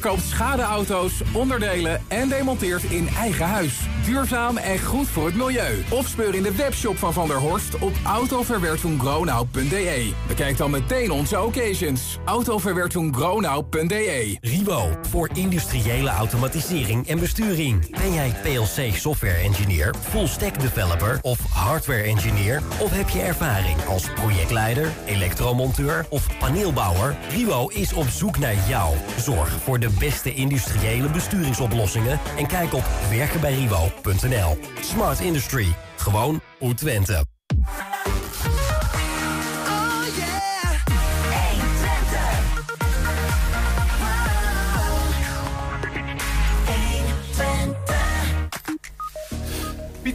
verkoopt schadeauto's, onderdelen en demonteert in eigen huis. Duurzaam en goed voor het milieu. Of speur in de webshop van Van der Horst op autoverwertungronau.de. Bekijk dan meteen onze occasions. autoverwertungronau.de Ribo, voor industriële automatisering en besturing. Ben jij PLC software engineer, full stack developer of hardware engineer? Of heb je ervaring als projectleider, elektromonteur of paneelbouwer? Ribo is op zoek naar jou. Zorg voor de beste industriële besturingsoplossingen en kijk op werkenbijribo.nl. Smart Industry. Gewoon hoe.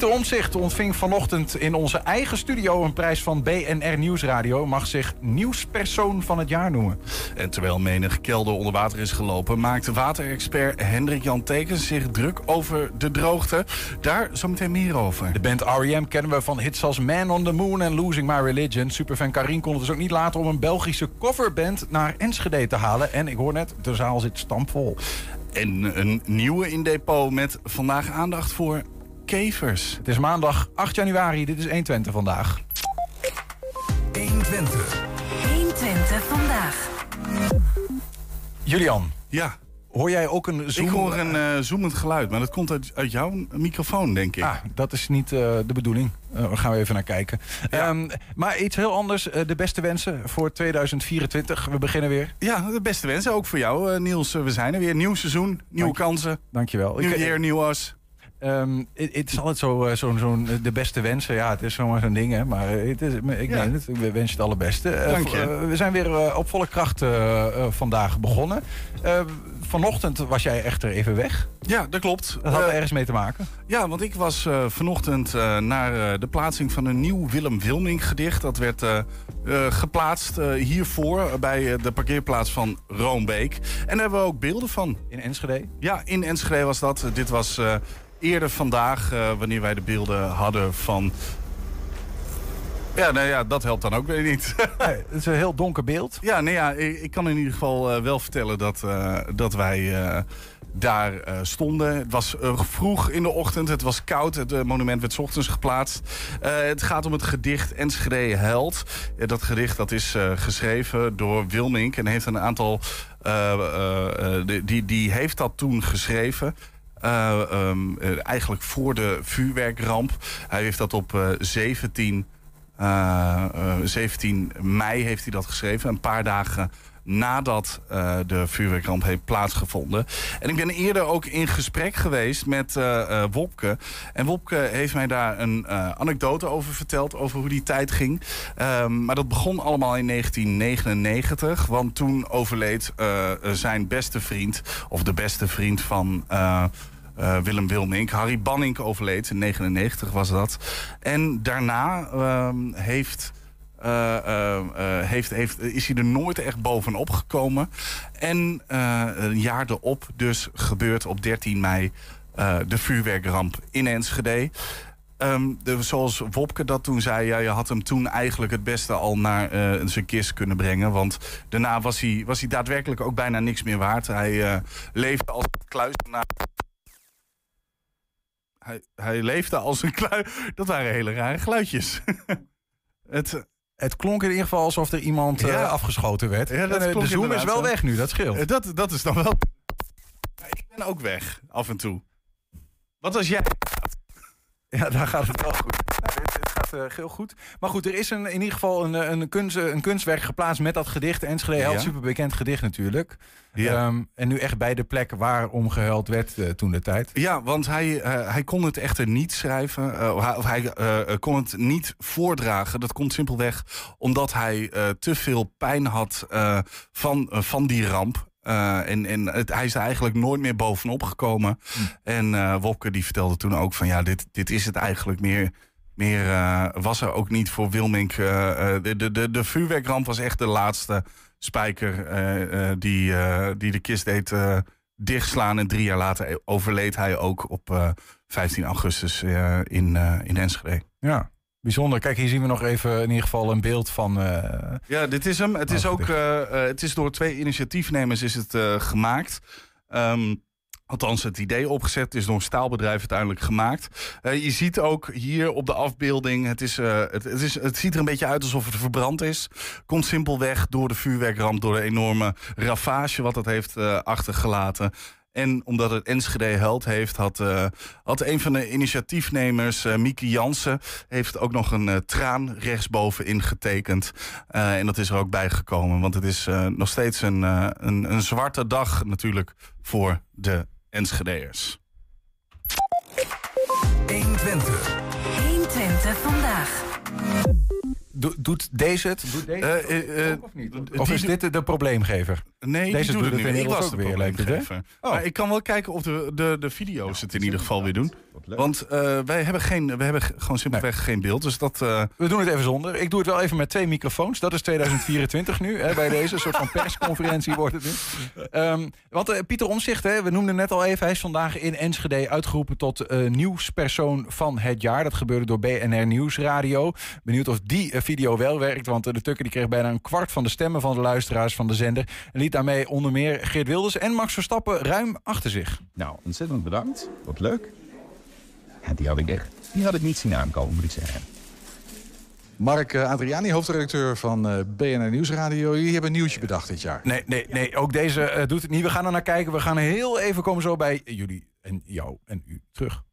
Pieter Omtzigt ontving vanochtend in onze eigen studio een prijs van BNR Nieuwsradio. Mag zich nieuwspersoon van het jaar noemen. En terwijl menig kelder onder water is gelopen, maakte waterexpert Hendrik Jan Tekens zich druk over de droogte. Daar zometeen meer over. De band R.E.M. kennen we van hits als Man on the Moon en Losing My Religion. Superfan Karin kon het dus ook niet laten om een Belgische coverband naar Enschede te halen. En ik hoor net, de zaal zit stampvol. En een nieuwe in depot met vandaag aandacht voor kevers. Het is maandag 8 januari, dit is 120 vandaag. 120. 120 vandaag. Julian. Ja. Hoor jij ook een zoom? Ik hoor een uh, zoemend geluid, maar dat komt uit, uit jouw microfoon, denk ik. Ah, dat is niet uh, de bedoeling. Uh, daar gaan we even naar kijken. Ja. Um, maar iets heel anders. de beste wensen voor 2024. We beginnen weer. Ja, de beste wensen ook voor jou, Niels. We zijn er weer. Nieuw seizoen, nieuwe Dank, kansen. Dankjewel. Nieuw jaar, nieuw as. Um, het, het, is altijd zo, zo'n zo de beste wensen. Ja, het is zomaar zo'n ding, hè. Maar het is, ik ja. het. Ik wens je het allerbeste. Dank je. Uh, we zijn weer uh, op volle kracht vandaag begonnen. vanochtend was jij echter even weg. Ja, dat klopt. Dat had er ergens mee te maken? Ja, want ik was vanochtend naar de plaatsing van een nieuw Willem Wilming gedicht. Dat werd geplaatst hiervoor bij de parkeerplaats van Roombeek. En daar hebben we ook beelden van. In Enschede? Ja, in Enschede was dat. Dit was eerder vandaag, uh, wanneer wij de beelden hadden van... Ja, nou ja, dat helpt dan ook weer niet. nee, het is een heel donker beeld. Ja, nee, ja ik, ik kan in ieder geval uh, wel vertellen dat, uh, dat wij daar stonden. Het was vroeg in de ochtend, het was koud. Het monument werd 's ochtends geplaatst. het gaat om het gedicht Enschede Held. dat gedicht dat is geschreven door Wilmink en heeft een aantal... die, die heeft dat toen geschreven... Uh, um, uh, eigenlijk voor de vuurwerkramp. Hij heeft dat op uh, 17, 17 mei heeft hij dat geschreven. Een paar dagen nadat uh, de vuurwerkramp heeft plaatsgevonden. En ik ben eerder ook in gesprek geweest met uh, uh, Wopke. En Wopke heeft mij daar een anekdote over verteld, over hoe die tijd ging. Um, maar dat begon allemaal in 1999, want toen overleed zijn beste vriend, of de beste vriend van... Willem Wilmink. Harry Banning overleed, in 99 was dat. En daarna uh, heeft, uh, heeft, heeft, is hij er nooit echt bovenop gekomen. En een jaar erop dus gebeurt op 13 mei de vuurwerkramp in Enschede. Um, de, zoals Wopke dat toen zei, ja, je had hem toen eigenlijk het beste al naar zijn kist kunnen brengen. Want daarna was hij, was hij daadwerkelijk ook bijna niks meer waard. Hij leefde als kluisenaar hij, hij leefde als een klui. Dat waren hele rare geluidjes. het, het klonk in ieder geval alsof er iemand ja. uh, afgeschoten werd. Ja, dat en, de zoom is wel zo. weg nu, dat scheelt. Uh, dat, dat is dan wel... Ik ben ook weg, af en toe. Wat als jij... Ja, daar gaat het wel goed. Gaat uh, heel goed. Maar goed, er is een, in ieder geval een, een, kunst, een kunstwerk geplaatst met dat gedicht. Enschede Held, ja. super bekend gedicht natuurlijk. Ja. Um, en nu echt bij de plek waar om gehuild werd uh, toen de tijd. Ja, want hij, uh, hij kon het echter niet schrijven. Of hij kon het niet voordragen. Dat komt simpelweg omdat hij te veel pijn had van, van die ramp. Uh, en en het, hij is er eigenlijk nooit meer bovenop gekomen. Hm. Mm. En uh, Wopke die vertelde toen ook van ja, dit, dit is het eigenlijk meer. Meer uh, was er ook niet voor Wilmink. de, de, de, de vuurwerkramp was echt de laatste spijker die, die de kist deed dichtslaan. En drie jaar later overleed hij ook op 15 augustus in, in Enschede. Ja, Bijzonder. Kijk, hier zien we nog even in ieder geval een beeld van. Ja, dit is hem. Het is ook. Het is door twee initiatiefnemers is het gemaakt. Ehm, Althans, het idee opgezet is door een staalbedrijf uiteindelijk gemaakt. Uh, je ziet ook hier op de afbeelding, het, is, uh, het, is, het ziet er een beetje uit alsof het verbrand is. Komt simpelweg door de vuurwerkramp, door de enorme ravage wat het heeft uh, achtergelaten. En omdat het Enschede Held heeft, had, had een van de initiatiefnemers, uh, Mieke Jansen, heeft ook nog een traan rechtsbovenin getekend. en dat is er ook bijgekomen, want het is nog steeds een, een, een zwarte dag natuurlijk voor de Enschedeërs. 120. 120 vandaag. Do, doet deze het? Doet deze Uh, uh, uh, ook of niet? Of is dit de, de probleemgever? Nee, deze doet het nu. Ik was ook weer, lijkt het. Oh. Maar ik kan wel kijken of de, de, de video's het in ieder geval weer doen. Want uh, wij hebben, geen, we hebben gewoon simpelweg nee. geen beeld. Dus dat, uh... We doen het even zonder. Ik doe het wel even met twee microfoons. Dat is 2024 nu. Hè, bij deze soort van persconferentie wordt het nu. Um, want uh, Pieter Omzicht, hè, we noemden net al even. Hij is vandaag in Enschede uitgeroepen tot nieuwspersoon van het jaar. Dat gebeurde door BNR Nieuwsradio. Benieuwd of die video wel werkt. Want de Tukker die kreeg bijna een kwart van de stemmen van de luisteraars van de zender. En liet daarmee onder meer Geert Wilders en Max Verstappen ruim achter zich. Nou, ontzettend bedankt. Wat leuk. Ja, die had ik echt die had ik niet zien aankomen, moet ik zeggen. Mark uh, Adriani, hoofdredacteur van uh, BNR Nieuwsradio. Jullie hebben een nieuwtje bedacht dit jaar. Nee, nee, nee ook deze uh, doet het niet. We gaan er naar kijken. We gaan heel even komen zo bij jullie en jou en u terug.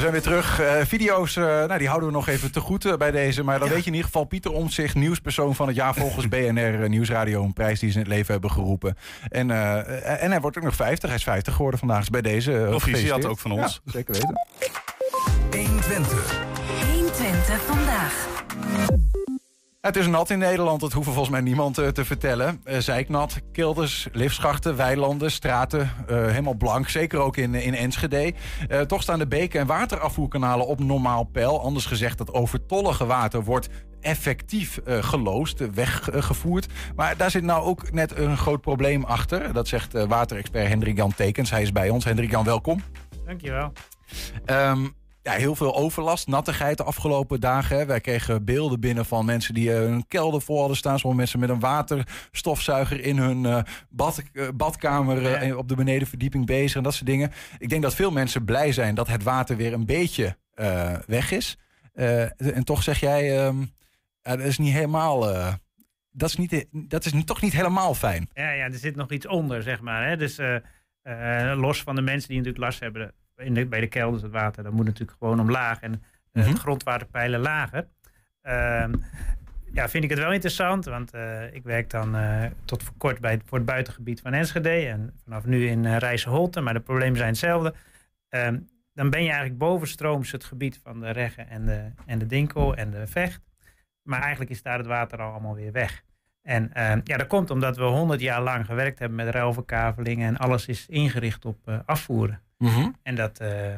We zijn weer terug. Uh, video's, uh, nou, die houden we nog even te goed uh, bij deze. Maar dan ja. weet je in ieder geval Pieter Omtzigt, nieuwspersoon van het jaar volgens BNR Nieuwsradio. Een prijs die ze in het leven hebben geroepen. En, en hij wordt ook nog 50. Hij is 50 geworden vandaag. Is bij deze. Proficiat ook van ons. Ja, zeker weten. 120. 120 vandaag. Het is nat in Nederland, dat hoeft volgens mij niemand uh, te vertellen. Uh, zijknat, kilders, liftschachten, weilanden, straten, uh, helemaal blank. Zeker ook in, in Enschede. toch staan de beken en waterafvoerkanalen op normaal peil. Anders gezegd, dat overtollige water wordt effectief geloosd, weggevoerd. Maar daar zit nou ook net een groot probleem achter. Dat zegt waterexpert Hendrik Jan Tekens. Hij is bij ons. Hendrik Jan, welkom. Dankjewel. Um, ja, heel veel overlast, nattigheid de afgelopen dagen. Hè. Wij kregen beelden binnen van mensen die uh, hun kelder vol hadden staan. Sommige mensen met een waterstofzuiger in hun uh, bad, uh, badkamer ja. op de benedenverdieping bezig en dat soort dingen. Ik denk dat veel mensen blij zijn dat het water weer een beetje weg is. en toch zeg jij, um, dat is niet helemaal... dat is, niet, dat is toch niet helemaal fijn. Ja, ja, er zit nog iets onder, zeg maar. Hè? Dus los van de mensen die natuurlijk last hebben in de, bij de kelders het water, dat moet natuurlijk gewoon omlaag en uh, mm -hmm. het grondwaterpeilen lager. Uh, ja, vind ik het wel interessant, want uh, ik werk dan uh, tot voor kort bij, voor het buitengebied van Enschede en vanaf nu in uh, Rijsselholte, maar de problemen zijn hetzelfde. Ehm, dan ben je eigenlijk bovenstrooms het gebied van de Regge en de, en de Dinkel en de Vecht. Maar eigenlijk is daar het water al allemaal weer weg. En ehm, ja, dat komt omdat we honderd jaar lang gewerkt hebben met ruilverkavelingen en alles is ingericht op afvoeren. Mm -hmm. En dat, uh,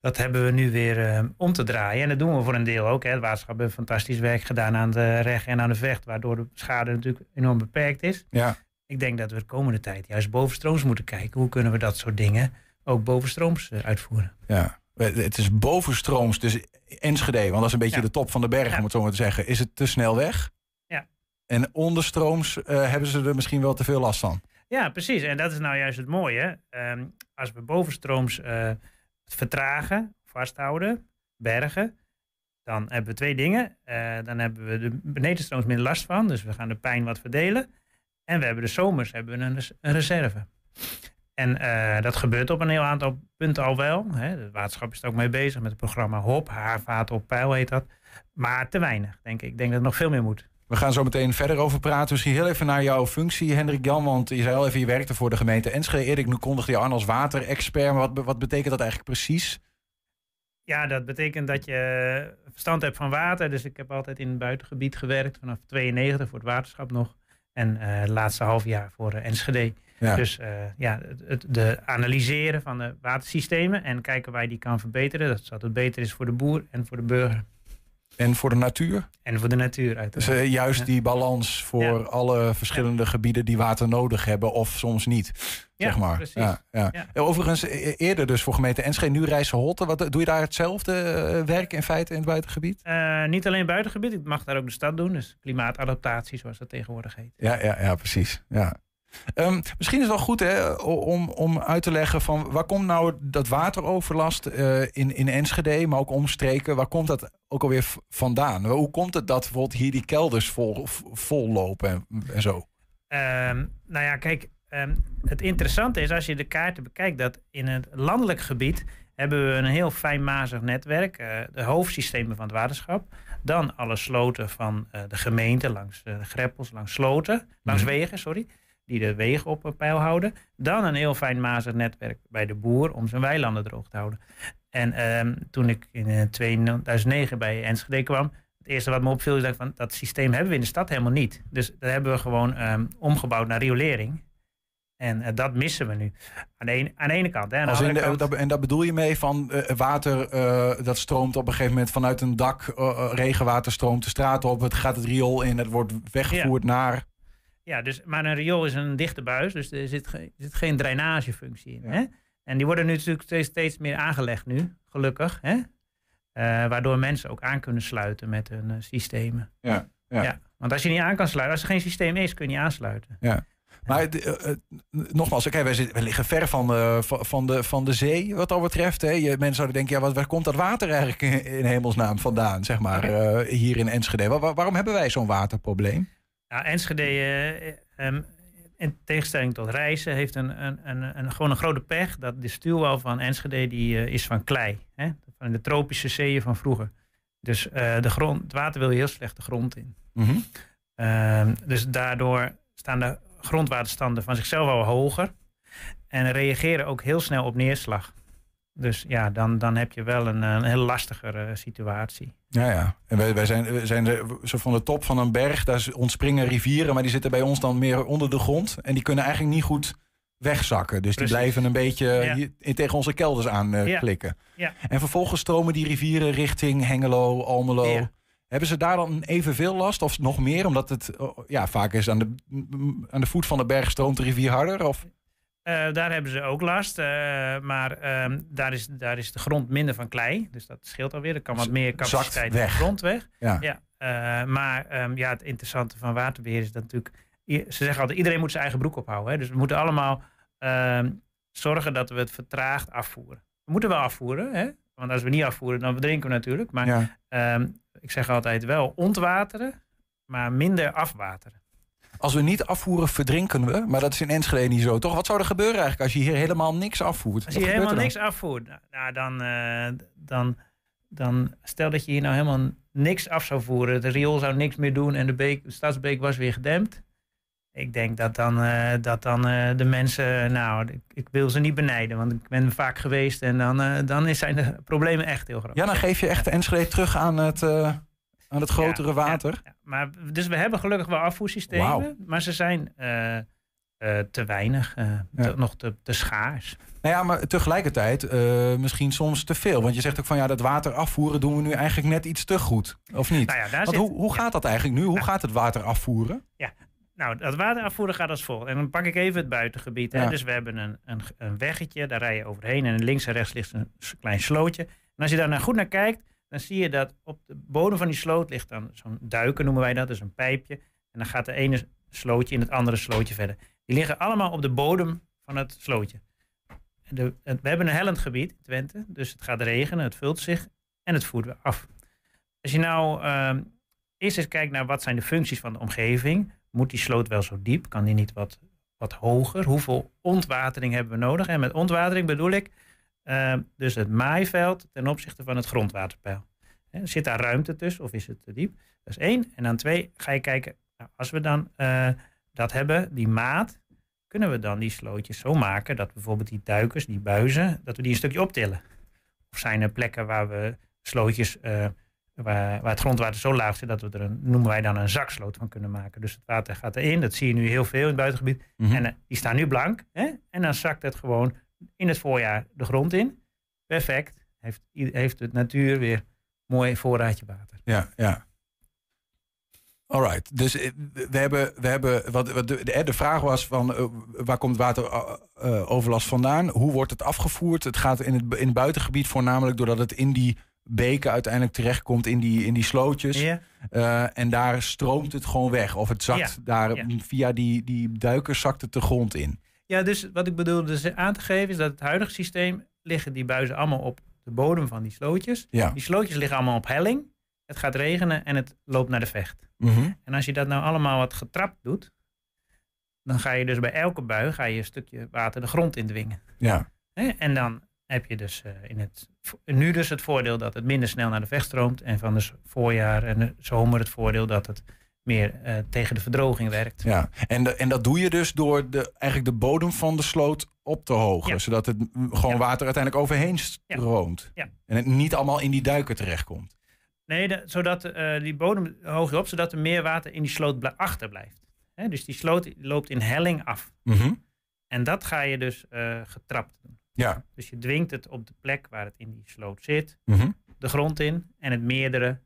dat hebben we nu weer uh, om te draaien. En dat doen we voor een deel ook. Hè. Het waterschap heeft fantastisch werk gedaan aan de reg en aan de vecht, waardoor de schade natuurlijk enorm beperkt is. Ja. Ik denk dat we de komende tijd juist bovenstrooms moeten kijken. Hoe kunnen we dat soort dingen ook bovenstrooms uh, uitvoeren? Ja. Het is bovenstrooms, dus Enschede, want dat is een beetje Ja. de top van de berg, Ja. om het zo maar te zeggen. Is het te snel weg? Ja. En onderstrooms eh, hebben ze er misschien wel te veel last van. Ja, precies. En dat is nou juist het mooie. Ehm, als we bovenstrooms eh, vertragen, vasthouden, bergen, dan hebben we twee dingen. Eh, dan hebben we de benedenstrooms minder last van. Dus we gaan de pijn wat verdelen. En we hebben de zomers hebben we een, res- een reserve. En eh, dat gebeurt op een heel aantal punten al wel. Hè. Het waterschap is er ook mee bezig met het programma HOP. Haarvaten op pijl heet dat. Maar te weinig, denk ik. Ik denk dat er nog veel meer moet. We gaan zo meteen verder over praten. Misschien heel even naar jouw functie, Hendrik Jan. Want je zei al even, je werkte voor de gemeente Enschede. Erik, nu kondigde je aan als waterexpert. Maar wat, wat betekent dat eigenlijk precies? Ja, dat betekent dat je verstand hebt van water. Dus ik heb altijd in het buitengebied gewerkt. Vanaf 92 voor het waterschap nog. En eh, het laatste half jaar voor eh, Enschede. Ja. Dus eh, ja, het, de analyseren van de watersystemen. En kijken waar je die kan verbeteren. Dat zodat het beter is voor de boer en voor de burger. En voor de natuur? En voor de natuur Dus uiteraard. eh, juist Ja. die balans voor Ja. alle verschillende gebieden die water nodig hebben. Of soms niet, Ja, zeg maar. precies. Ja, ja. Ja. Overigens, e- eerder dus voor gemeente Enschede, nu Rijsselholte. Wat Doe je daar hetzelfde eh, werk in feite in het buitengebied? Eh, niet alleen buitengebied. Ik mag daar ook de stad doen. Dus klimaatadaptatie, zoals dat tegenwoordig heet. Ja, ja, ja precies. Ja. Ehm, misschien is het wel goed hè, om, om uit te leggen van waar komt nou dat wateroverlast eh, in, in Enschede, maar ook omstreken, waar komt dat ook alweer vandaan? Hoe komt het dat bijvoorbeeld hier die kelders vol, lopen en, en zo? Ehm, nou ja, kijk, ehm, het interessante is als je de kaarten bekijkt dat in het landelijk gebied hebben we een heel fijnmazig netwerk. eh, de hoofdsystemen van het waterschap. Dan alle sloten van eh, de gemeente langs greppels, langs sloten, langs Mhm. wegen, sorry. Die de wegen op een pijl houden. Dan een heel fijnmazig netwerk bij de boer om zijn weilanden droog te houden. En ehm, toen ik in eh, 2009 bij Enschede kwam, het eerste wat me opviel is dat, van, dat systeem hebben we in de stad helemaal niet. Dus dat hebben we gewoon ehm, omgebouwd naar riolering. En eh, dat missen we nu. Aan de, ene, aan de ene kant. Hè. Aan de kant, dat, en dat bedoel je mee van eh, water eh, dat stroomt op een gegeven moment vanuit een dak, eh, eh, regenwater stroomt de straat op, het gaat het riool in, het wordt weggevoerd naar. Ja, dus, maar een riool is een dichte buis, dus er zit, ge- er zit geen drainagefunctie in. Ja. Hè? En die worden nu natuurlijk steeds, steeds meer aangelegd nu, gelukkig. Hè? Eh, waardoor mensen ook aan kunnen sluiten met hun eh, systemen. Ja, ja. Want als je niet aan kan sluiten, als er geen systeem is, kun je niet aansluiten. Maar het, eh, nogmaals, oké, wij, zitten- wij liggen ver van de, van- de, van de zee wat dat betreft. Hè. Je, mensen zouden denken, ja, wat, waar komt dat water eigenlijk in, in hemelsnaam vandaan, zeg maar, hier in Enschede? Wa- wa- waarom hebben wij zo'n waterprobleem? Nou, Enschede, eh, ehm, in tegenstelling tot Rijssen, heeft een, een, een, een, gewoon een grote pech. Dat de stuwwal van Enschede die, eh, is van klei. Hè? Van de tropische zeeën van vroeger. Dus eh, de grond, het water wil heel slecht de grond in. Mhm. Ehm, dus daardoor staan de grondwaterstanden van zichzelf al hoger. En reageren ook heel snel op neerslag. Dus ja, dan, dan heb je wel een, een heel lastigere situatie. Ja, ja. En wij, wij zijn, zijn de, zo van de top van een berg, daar ontspringen rivieren, maar die zitten bij ons dan meer onder de grond. En die kunnen eigenlijk niet goed wegzakken. Dus Precies. die blijven een beetje Ja. hier, in- tegen onze kelders aan eh, Ja. klikken. Ja. En vervolgens stromen die rivieren richting Hengelo, Almelo. Hebben ze daar dan evenveel last of nog meer? Omdat het oh, ja, vaak is aan de, aan de voet van de berg stroomt de rivier harder? Of? Eh, daar hebben ze ook last. eh, maar ehm, daar, is, daar is de grond minder van klei. Dus dat scheelt alweer. Er kan wat meer capaciteit in de grond weg. Ja. Ja, eh, maar ehm, ja, het interessante van waterbeheer is dat natuurlijk... Ze zeggen altijd, iedereen moet zijn eigen broek ophouden. Hè? Dus we moeten allemaal ehm, zorgen dat we het vertraagd afvoeren. We moeten wel afvoeren. Hè? Want als we niet afvoeren, dan verdrinken we natuurlijk. Maar Ja. ik zeg altijd wel ontwateren, maar minder afwateren. Als we niet afvoeren, verdrinken we. Maar dat is in Enschede niet zo, toch? Wat zou er gebeuren eigenlijk als je hier helemaal niks afvoert? Als je helemaal niks afvoert, nou, nou, dan, eh, dan, dan stel dat je hier nou helemaal niks af zou voeren. Het riool zou niks meer doen en de, beek, de stadsbeek was weer gedempt. Ik denk dat dan, eh, dat dan eh, de mensen, nou, ik, ik wil ze niet benijden, want ik ben vaak geweest en dan, dan zijn de problemen echt heel groot. Ja, dan geef je echt de Enschede terug aan het, aan het grotere Ja, water. ja, maar, dus we hebben gelukkig wel afvoersystemen, maar ze zijn eh, eh, te weinig, eh, Ja. te- nog te, te schaars. Nou ja, maar tegelijkertijd misschien soms te veel. Want je zegt ook van ja, dat water afvoeren doen we nu eigenlijk net iets te goed. Of niet? Nou ja, daar Want zit- hoe, hoe ja. gaat dat eigenlijk nu? Hoe gaat het water afvoeren? Nou, dat water afvoeren gaat als volgt. En dan pak ik even het buitengebied. Hè. Ja. Dus we hebben een, een, een weggetje, daar rij je overheen. En links en rechts ligt een klein slootje. En als je daar naar goed naar kijkt, dan zie je dat op de bodem van die sloot ligt dan zo'n duiken, noemen wij dat. Dus een pijpje. En dan gaat de ene slootje in het andere slootje verder. Die liggen allemaal op de bodem van het slootje. De, we hebben een hellend gebied in Twente. Dus het gaat regenen, het vult zich en het voert weer af. als je nou ehm, eerst eens kijkt naar wat zijn de functies van de omgeving. Moet die sloot wel zo diep? Kan die niet wat, wat hoger? Hoeveel ontwatering hebben we nodig? En met ontwatering bedoel ik ehm, dus het maaiveld ten opzichte van het grondwaterpeil. Zit daar ruimte tussen of is het te diep? Dat is één. En dan twee, ga je kijken, nou, als we dan eh, dat hebben, die maat, kunnen we dan die slootjes zo maken dat bijvoorbeeld die duikers, die buizen, dat we die een stukje optillen? Of zijn er plekken waar we slootjes, eh, waar, waar het grondwater zo laag zit dat we er een, noemen wij dan een zaksloot van kunnen maken. Dus het water gaat erin, dat zie je nu heel veel in het buitengebied. Mhm. En eh, die staan nu blank. Hè? En dan zakt het gewoon in het voorjaar de grond in. Perfect. Heeft, heeft het natuur weer mooi voorraadje water. Ja, ja. Alright, dus eh, we hebben, we hebben wat, wat de, de, vraag was van eh, waar komt wateroverlast vandaan? Hoe wordt het afgevoerd? Het gaat in het, in het buitengebied voornamelijk doordat het in die beken uiteindelijk terechtkomt in die, in die slootjes. Ja. Eh, en daar stroomt het gewoon weg. Of het zakt Ja, daar ja. via die, die duikers zakt het de grond in. Ja, dus wat ik bedoelde dus aan te geven is dat het huidige systeem liggen die buizen allemaal op de bodem van die slootjes. Ja. Die slootjes liggen allemaal op helling. Het gaat regenen en het loopt naar de vecht. Mhm. En als je dat nou allemaal wat getrapt doet, dan ga je dus bij elke bui ga je een stukje water de grond indwingen. Ja. En dan heb je dus eh, in het, nu dus het voordeel dat het minder snel naar de vecht stroomt. En van het voorjaar en de zomer het voordeel dat het meer eh, tegen de verdroging werkt. Ja, en, de, en dat doe je dus door de, eigenlijk de bodem van de sloot op te hogen. Ja. Zodat het gewoon Ja. water uiteindelijk overheen stroomt. Ja. En het niet allemaal in die duiker terechtkomt. Nee, de- zodat eh, die bodem hoog op, zodat er meer water in die sloot bl- achterblijft. Hè, dus die sloot loopt in helling af. Mhm. En dat ga je dus eh, getrapt doen. Ja. Dus je dwingt het op de plek waar het in die sloot zit, Mhm. de grond in. En het meerdere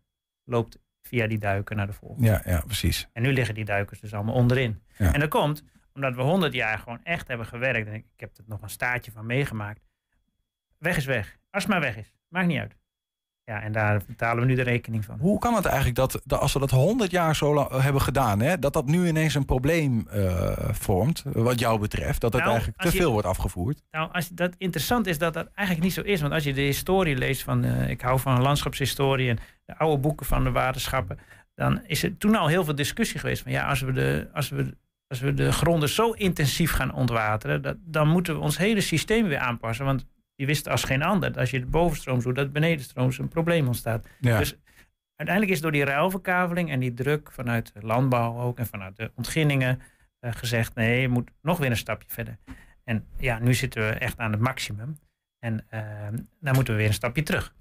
loopt via die duiken naar de volgende. ja, ja, precies. En nu liggen die duikers dus allemaal onderin. Ja. En dat komt omdat we honderd jaar gewoon echt hebben gewerkt. En ik, ik heb er nog een staartje van meegemaakt. Weg is weg. Als het maar weg is. Maakt niet uit. Ja, en daar betalen we nu de rekening van. Hoe kan het eigenlijk dat, dat als we dat 100 jaar zo lang hebben gedaan, hè, dat dat nu ineens een probleem eh, vormt, wat jou betreft? Dat het Nou, eigenlijk te je- veel wordt afgevoerd? Nou, als dat interessant is dat dat eigenlijk niet zo is. Want als je de historie leest van, eh, ik hou van landschapshistorie en de oude boeken van de waterschappen, dan is er toen al heel veel discussie geweest van ja, als we de, als we, als we de gronden zo intensief gaan ontwateren, dat, dan moeten we ons hele systeem weer aanpassen. Want die wisten als geen ander, dat als je de bovenstroom doet, dat benedenstrooms een probleem ontstaat. Ja. Dus uiteindelijk is door die ruilverkaveling en die druk vanuit de landbouw ook en vanuit de ontginningen eh, gezegd: nee, je moet nog weer een stapje verder. En ja, nu zitten we echt aan het maximum. En eh, dan moeten we weer een stapje terug.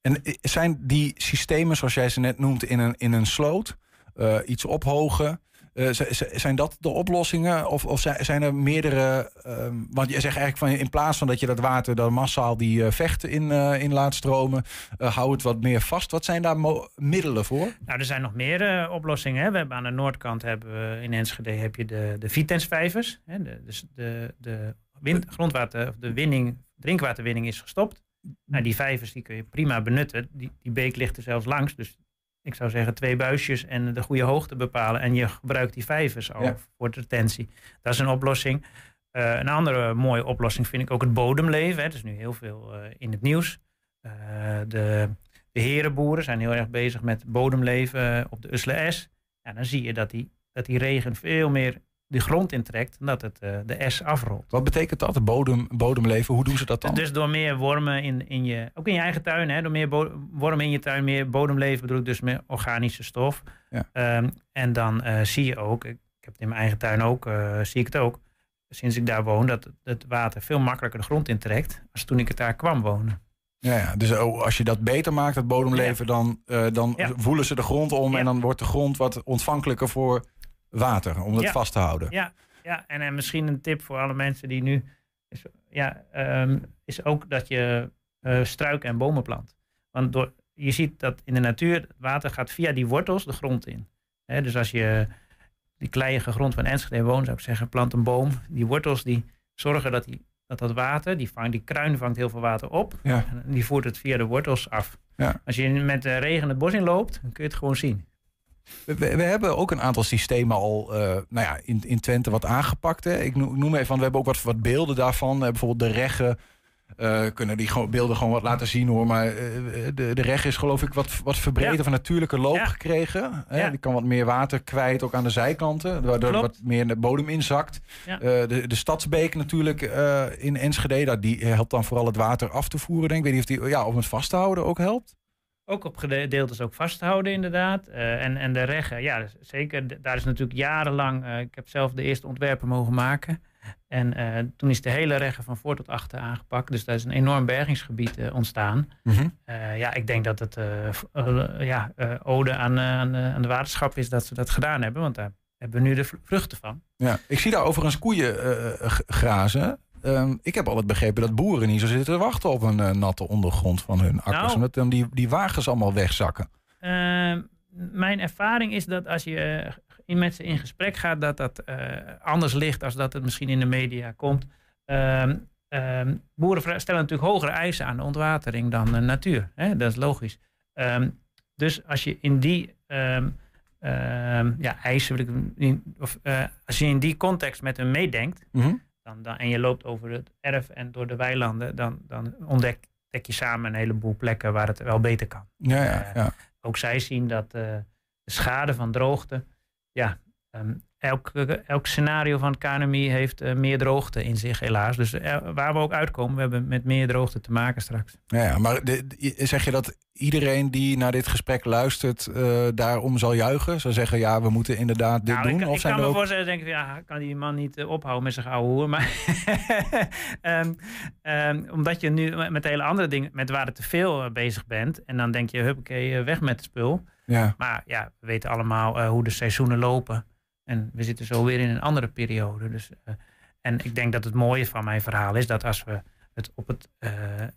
En i- zijn die systemen, zoals jij ze net noemt, in een, in een sloot, eh, iets ophogen, eh, zijn dat de oplossingen? Of, of zijn, er meerdere... ehm, want je zegt eigenlijk van in plaats van dat je dat water dan massaal die eh, vechten in, eh, in laat stromen, hou het wat meer vast. Wat zijn daar middelen voor? Nou, er zijn nog meer oplossingen. Hè. We hebben aan de noordkant hebben we in Enschede heb je de, de Vitensvijvers. Hè. De, dus de, de grondwater, of de winning, drinkwaterwinning is gestopt. Nou, die vijvers die kun je prima benutten. Die, die beek ligt er zelfs langs. Dus ik zou zeggen twee buisjes en de goede hoogte bepalen. En je gebruikt die vijvers al Ja. voor de retentie. Dat is een oplossing. Eh, een andere mooie oplossing vind ik ook het bodemleven. Hè. Het is nu heel veel eh, in het nieuws. Eh, de, de herenboeren zijn heel erg bezig met bodemleven op de Usle S. Ja, dan zie je dat die, dat die regen veel meer de grond intrekt dan dat het eh, de S afrolt. Wat betekent dat, de bodem, bodemleven? Hoe doen ze dat dan? Dus door meer wormen in, in je, ook in je eigen tuin, hè, door meer wormen in je tuin, meer bodemleven bedoel ik dus meer organische stof. Ja. Ehm, en dan eh, zie je ook, ik, heb het in mijn eigen tuin ook, eh, zie ik het ook, sinds ik daar woon, dat het water veel makkelijker de grond intrekt als toen ik het daar kwam wonen. Ja, ja. Dus oh, als je dat beter maakt, het bodemleven, dan, dan Ja. voelen ze de grond om en dan wordt de grond wat ontvankelijker voor water, om het Ja. vast te houden. Ja, ja en, en misschien een tip voor alle mensen die nu. Is, ja, ehm, is ook dat je eh, struiken en bomen plant. Want door, je ziet dat in de natuur het water gaat via die wortels de grond in. Dus als je die kleiige grond van Enschede woont, zou ik zeggen, plant een boom. Die wortels die zorgen dat die, dat, dat water, die, die kruin vangt heel veel water op. Ja. En die voert het via de wortels af. Ja. Als je met de regen het bos in loopt, dan kun je het gewoon zien. We, we hebben ook een aantal systemen al eh, nou ja, in, in Twente wat aangepakt. Hè. Ik noem, even, we hebben ook wat, wat beelden daarvan. Eh, bijvoorbeeld de reggen. Uh, kunnen die gewoon, beelden gewoon wat laten zien hoor. Maar de, de reg is geloof ik wat, wat verbreden ja. van natuurlijke loop ja. gekregen. Hè? Die kan wat meer water kwijt, ook aan de zijkanten. Waardoor Klopt. wat meer de bodem inzakt. De, de stadsbeek natuurlijk in Enschede. Dat, die helpt dan vooral het water af te voeren. Denk. Ik weet niet of die ja, om het vast te houden ook helpt. Ook op gedeeltes ook vasthouden, inderdaad. Uh, en, en de reggen, ja, zeker. Daar is natuurlijk jarenlang. Uh, ik heb zelf de eerste ontwerpen mogen maken. En uh, toen is de hele reggen van voor tot achter aangepakt. Dus daar is een enorm bergingsgebied ontstaan. Mm -hmm. ja, ik denk dat het ja, ode aan, aan, aan de waterschap is dat ze dat gedaan hebben. Want daar hebben we nu de vruchten van. Ja, ik zie daar overigens koeien grazen. Um, ik heb altijd begrepen dat boeren niet zo zitten te wachten op een uh, natte ondergrond van hun akkers. Nou, omdat dan die, die wagens allemaal wegzakken. Uh, mijn ervaring is dat als je uh, met ze in gesprek gaat, dat dat eh, anders ligt als dat het misschien in de media komt. Ehm, boeren stellen natuurlijk hogere eisen aan de ontwatering dan de natuur. Hè? Dat is logisch. dus als je in die ja, eisen, of als je in die context met hen meedenkt. Mm -hmm dan, dan, en je loopt over het erf en door de weilanden, dan, dan ontdek je samen een heleboel plekken waar het wel beter kan. Ja, ja, ja. Uh, ook zij zien dat uh, de schade van droogte, ja, um, elk, elk scenario van het KNMI heeft uh, meer droogte in zich, helaas. Dus waar we ook uitkomen, we hebben met meer droogte te maken straks. Ja, maar de, zeg je dat iedereen die naar dit gesprek luistert, uh, daarom zal juichen? Zal zeggen, ja, we moeten inderdaad dit nou, doen? Ik, of ik zijn kan me ook... voorstellen, denk ik, ja, kan die man niet ophouden met zijn oude hoer? Maar um, um, omdat je nu met hele andere dingen, met waar het te veel bezig bent, en dan denk je, huppakee, weg met het spul. Ja. Maar ja, we weten allemaal hoe de seizoenen lopen. En we zitten zo weer in een andere periode. Dus, uh, en ik denk dat het mooie van mijn verhaal is dat als we het op het uh,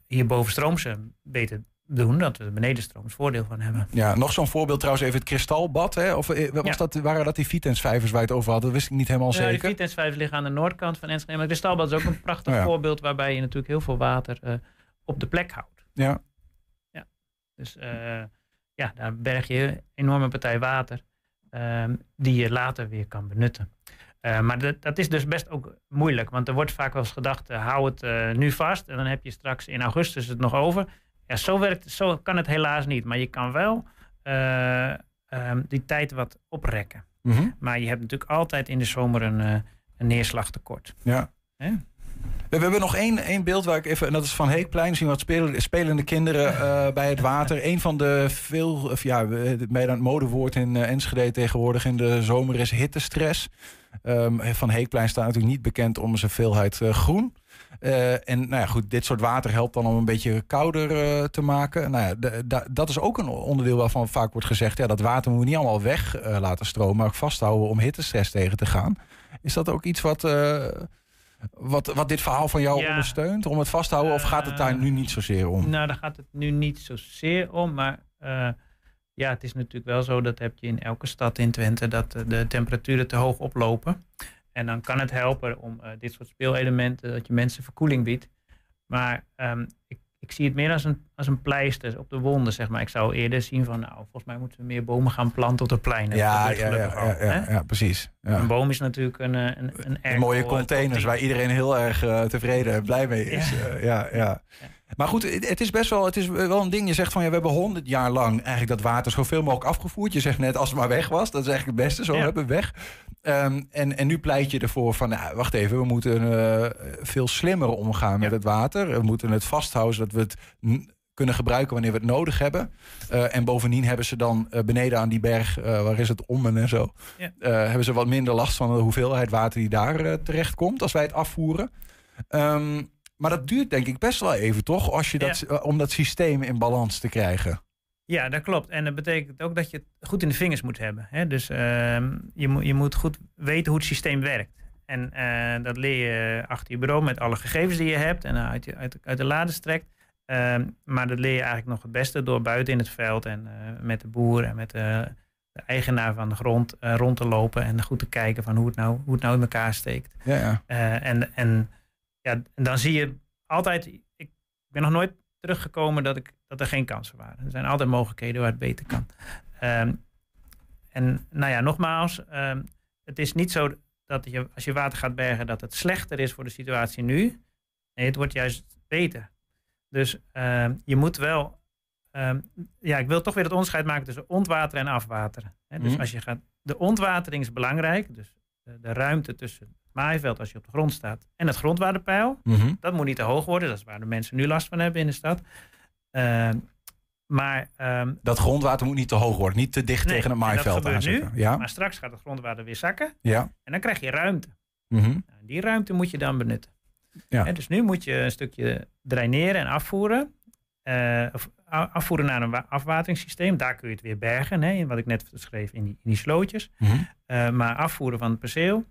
hierboven beter doen, dat we er benedenstrooms voordeel van hebben. Ja, nog zo'n voorbeeld trouwens even het kristalbad. Hè? Of was ja. dat, waren dat die Vitensvijvers waar je het over had? Dat wist ik niet helemaal ja, zeker. De Vitensvijvers liggen aan de noordkant van Enschede. Maar het kristalbad is ook een prachtig oh, ja. voorbeeld waarbij je natuurlijk heel veel water uh, op de plek houdt. Ja. ja. Dus ja, daar berg je een enorme partij water. Um, die je later weer kan benutten. Uh, maar dat, dat, is dus best ook moeilijk, want er wordt vaak wel eens gedacht: uh, hou het uh, nu vast en dan heb je straks in augustus het nog over. Ja, zo, werkt, zo kan het helaas niet, maar je kan wel um, die tijd wat oprekken. Mm -hmm. Maar je hebt natuurlijk altijd in de zomer een, een neerslagtekort. Ja. Hè? We hebben nog één, één beeld waar ik even, en dat is van Heekplein, zien wat spelen, spelende kinderen uh, bij het water. Een van de veel, of ja, bij het modewoord in uh, Enschede tegenwoordig in de zomer is hittestress. Um, van Heekplein staat natuurlijk niet bekend om zijn veelheid uh, groen. en nou ja, goed, dit soort water helpt dan om een beetje kouder te maken. Nou ja, dat is ook een onderdeel waarvan vaak wordt gezegd... Ja, dat water moeten we niet allemaal weg laten stromen... maar ook vasthouden om hittestress tegen te gaan. Is dat ook iets wat wat, wat dit verhaal van jou ja. ondersteunt? Om het vast te houden? Of gaat het daar nu niet zozeer om? Nou, daar gaat het nu niet zozeer om. Maar uh, ja, het is natuurlijk wel zo, dat heb je in elke stad in Twente, dat de temperaturen te hoog oplopen. En dan kan het helpen om uh, dit soort speelelementen, dat je mensen verkoeling biedt. Maar um, ik ik zie het meer als een, als een pleister op de wonden, zeg maar. Ik zou eerder zien van, nou, volgens mij moeten we meer bomen gaan planten op de pleinen. Ja, ja, ja, ja, ja, ja, precies. Ja. Een boom is natuurlijk een, een, een, een mooie containers waar iedereen heel erg uh, tevreden en blij mee is. Ja. Uh, ja, ja. Maar goed, het is best wel, het is wel een ding. Je zegt van ja, we hebben honderd jaar lang eigenlijk dat water zoveel mogelijk afgevoerd. Je zegt net als het maar weg was. Dat is eigenlijk het beste. Zo hebben we weg. Um, en, en nu pleit je ervoor van, nou, wacht even, we moeten uh, veel slimmer omgaan met het water. We moeten het vasthouden zodat we het kunnen gebruiken wanneer we het nodig hebben. Uh, en bovendien hebben ze dan uh, beneden aan die berg, waar is het Ommen en zo, ja. hebben ze wat minder last van de hoeveelheid water die daar terecht komt als wij het afvoeren. Um, maar dat duurt denk ik best wel even, toch? Als je dat, ja. om dat systeem in balans te krijgen. Ja, dat klopt. En dat betekent ook dat je het goed in de vingers moet hebben. Hè? Dus uh, je, moet, je moet goed weten hoe het systeem werkt. En uh, dat leer je achter je bureau met alle gegevens die je hebt en uit, je, uit, uit de lades trekt. Uh, maar dat leer je eigenlijk nog het beste door buiten in het veld en uh, met de boer en met de, de eigenaar van de grond rond te lopen en goed te kijken van hoe het nou, hoe het nou in elkaar steekt. Ja, ja. en, en ja, en dan zie je altijd. Ik ben nog nooit teruggekomen dat, ik, dat er geen kansen waren. Er zijn altijd mogelijkheden waar het beter kan. Um, en nou ja, nogmaals, um, het is niet zo dat je als je water gaat bergen, dat het slechter is voor de situatie nu. Nee, het wordt juist beter. Dus ehm, je moet wel. ehm, ja, ik wil toch weer het onderscheid maken tussen ontwateren en afwateren. Hè, dus Mhm. als je gaat. De ontwatering is belangrijk. Dus de, de ruimte tussen maaiveld als je op de grond staat en het grondwaterpeil. Mhm. Dat moet niet te hoog worden. Dat is waar de mensen nu last van hebben in de stad. Ehm, maar, ehm, Dat grondwater moet niet te hoog worden. Niet te dicht nee, tegen het maaiveld aanzetten. nu. Ja, Maar straks gaat het grondwater weer zakken. ja. En dan krijg je ruimte. Mhm. Nou, die ruimte moet je dan benutten. Ja. Dus nu moet je een stukje draineren en afvoeren. Eh, of afvoeren naar een wa- afwateringssysteem. Daar kun je het weer bergen. Hè, wat ik net schreef in die, in die slootjes. Mhm. Eh, maar afvoeren van het perceel.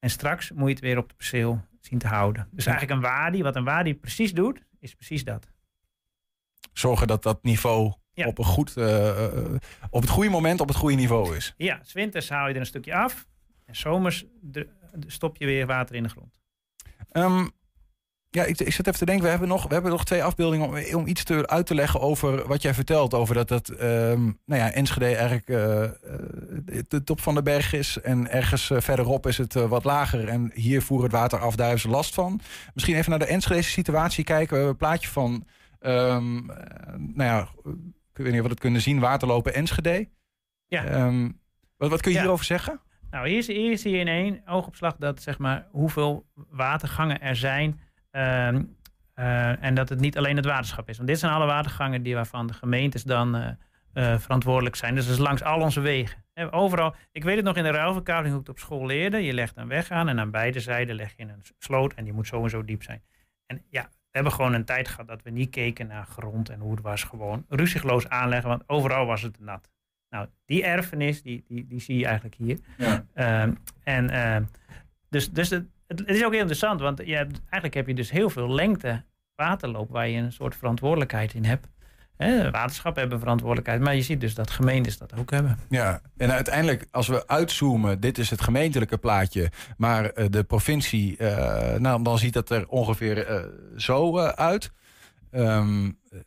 En straks moet je het weer op het perceel zien te houden. Dus eigenlijk een wadi. Wat een wadi precies doet, is precies dat. Zorgen dat dat niveau Ja. op, een goed, eh, eh, op het goede moment op het goede niveau is. Ja, winters haal je er een stukje af. En zomers stop je weer water in de grond. Ehm, ja, ik, ik zit even te denken, we hebben nog, we hebben nog twee afbeeldingen om, om iets te, uit te leggen over wat jij vertelt. Over dat dat, ehm, nou ja, Enschede eigenlijk eh, de top van de berg is. En ergens eh, verderop is het wat lager. En hier voeren het water af, daar hebben ze last van. Misschien even naar de Enschedese situatie kijken. We hebben een plaatje van, ehm, eh, nou ja, ik weet niet of we het kunnen zien, waterlopen Enschede. Ja. Ehm, wat, wat kun je Ja. hierover zeggen? Nou, hier, zie- hier in één oogopslag dat zeg maar hoeveel watergangen er zijn. Ehm, eh, en dat het niet alleen het waterschap is. Want dit zijn alle watergangen die waarvan de gemeentes dan eh, eh, verantwoordelijk zijn. Dus dat is langs al onze wegen. Overal, ik weet het nog in de ruilverkaveling hoe ik het op school leerde. Je legt een weg aan en aan beide zijden leg je een sloot en die moet zo en zo diep zijn. En ja, we hebben gewoon een tijd gehad dat we niet keken naar grond en hoe het was. Gewoon ruzieloos aanleggen, want overal was het nat. Nou, die erfenis, die, die, die zie je eigenlijk hier. Ja. Ehm, en ehm, dus, dus het, het het is ook heel interessant, want je hebt, eigenlijk heb je dus heel veel lengte waterloop waar je een soort verantwoordelijkheid in hebt. Waterschappen hebben verantwoordelijkheid, maar je ziet dus dat gemeentes dat ook hebben. Ja, en uiteindelijk, als we uitzoomen, dit is het gemeentelijke plaatje, maar eh, de provincie, eh, nou, dan ziet dat er ongeveer eh, zo uit. Ehm, eh,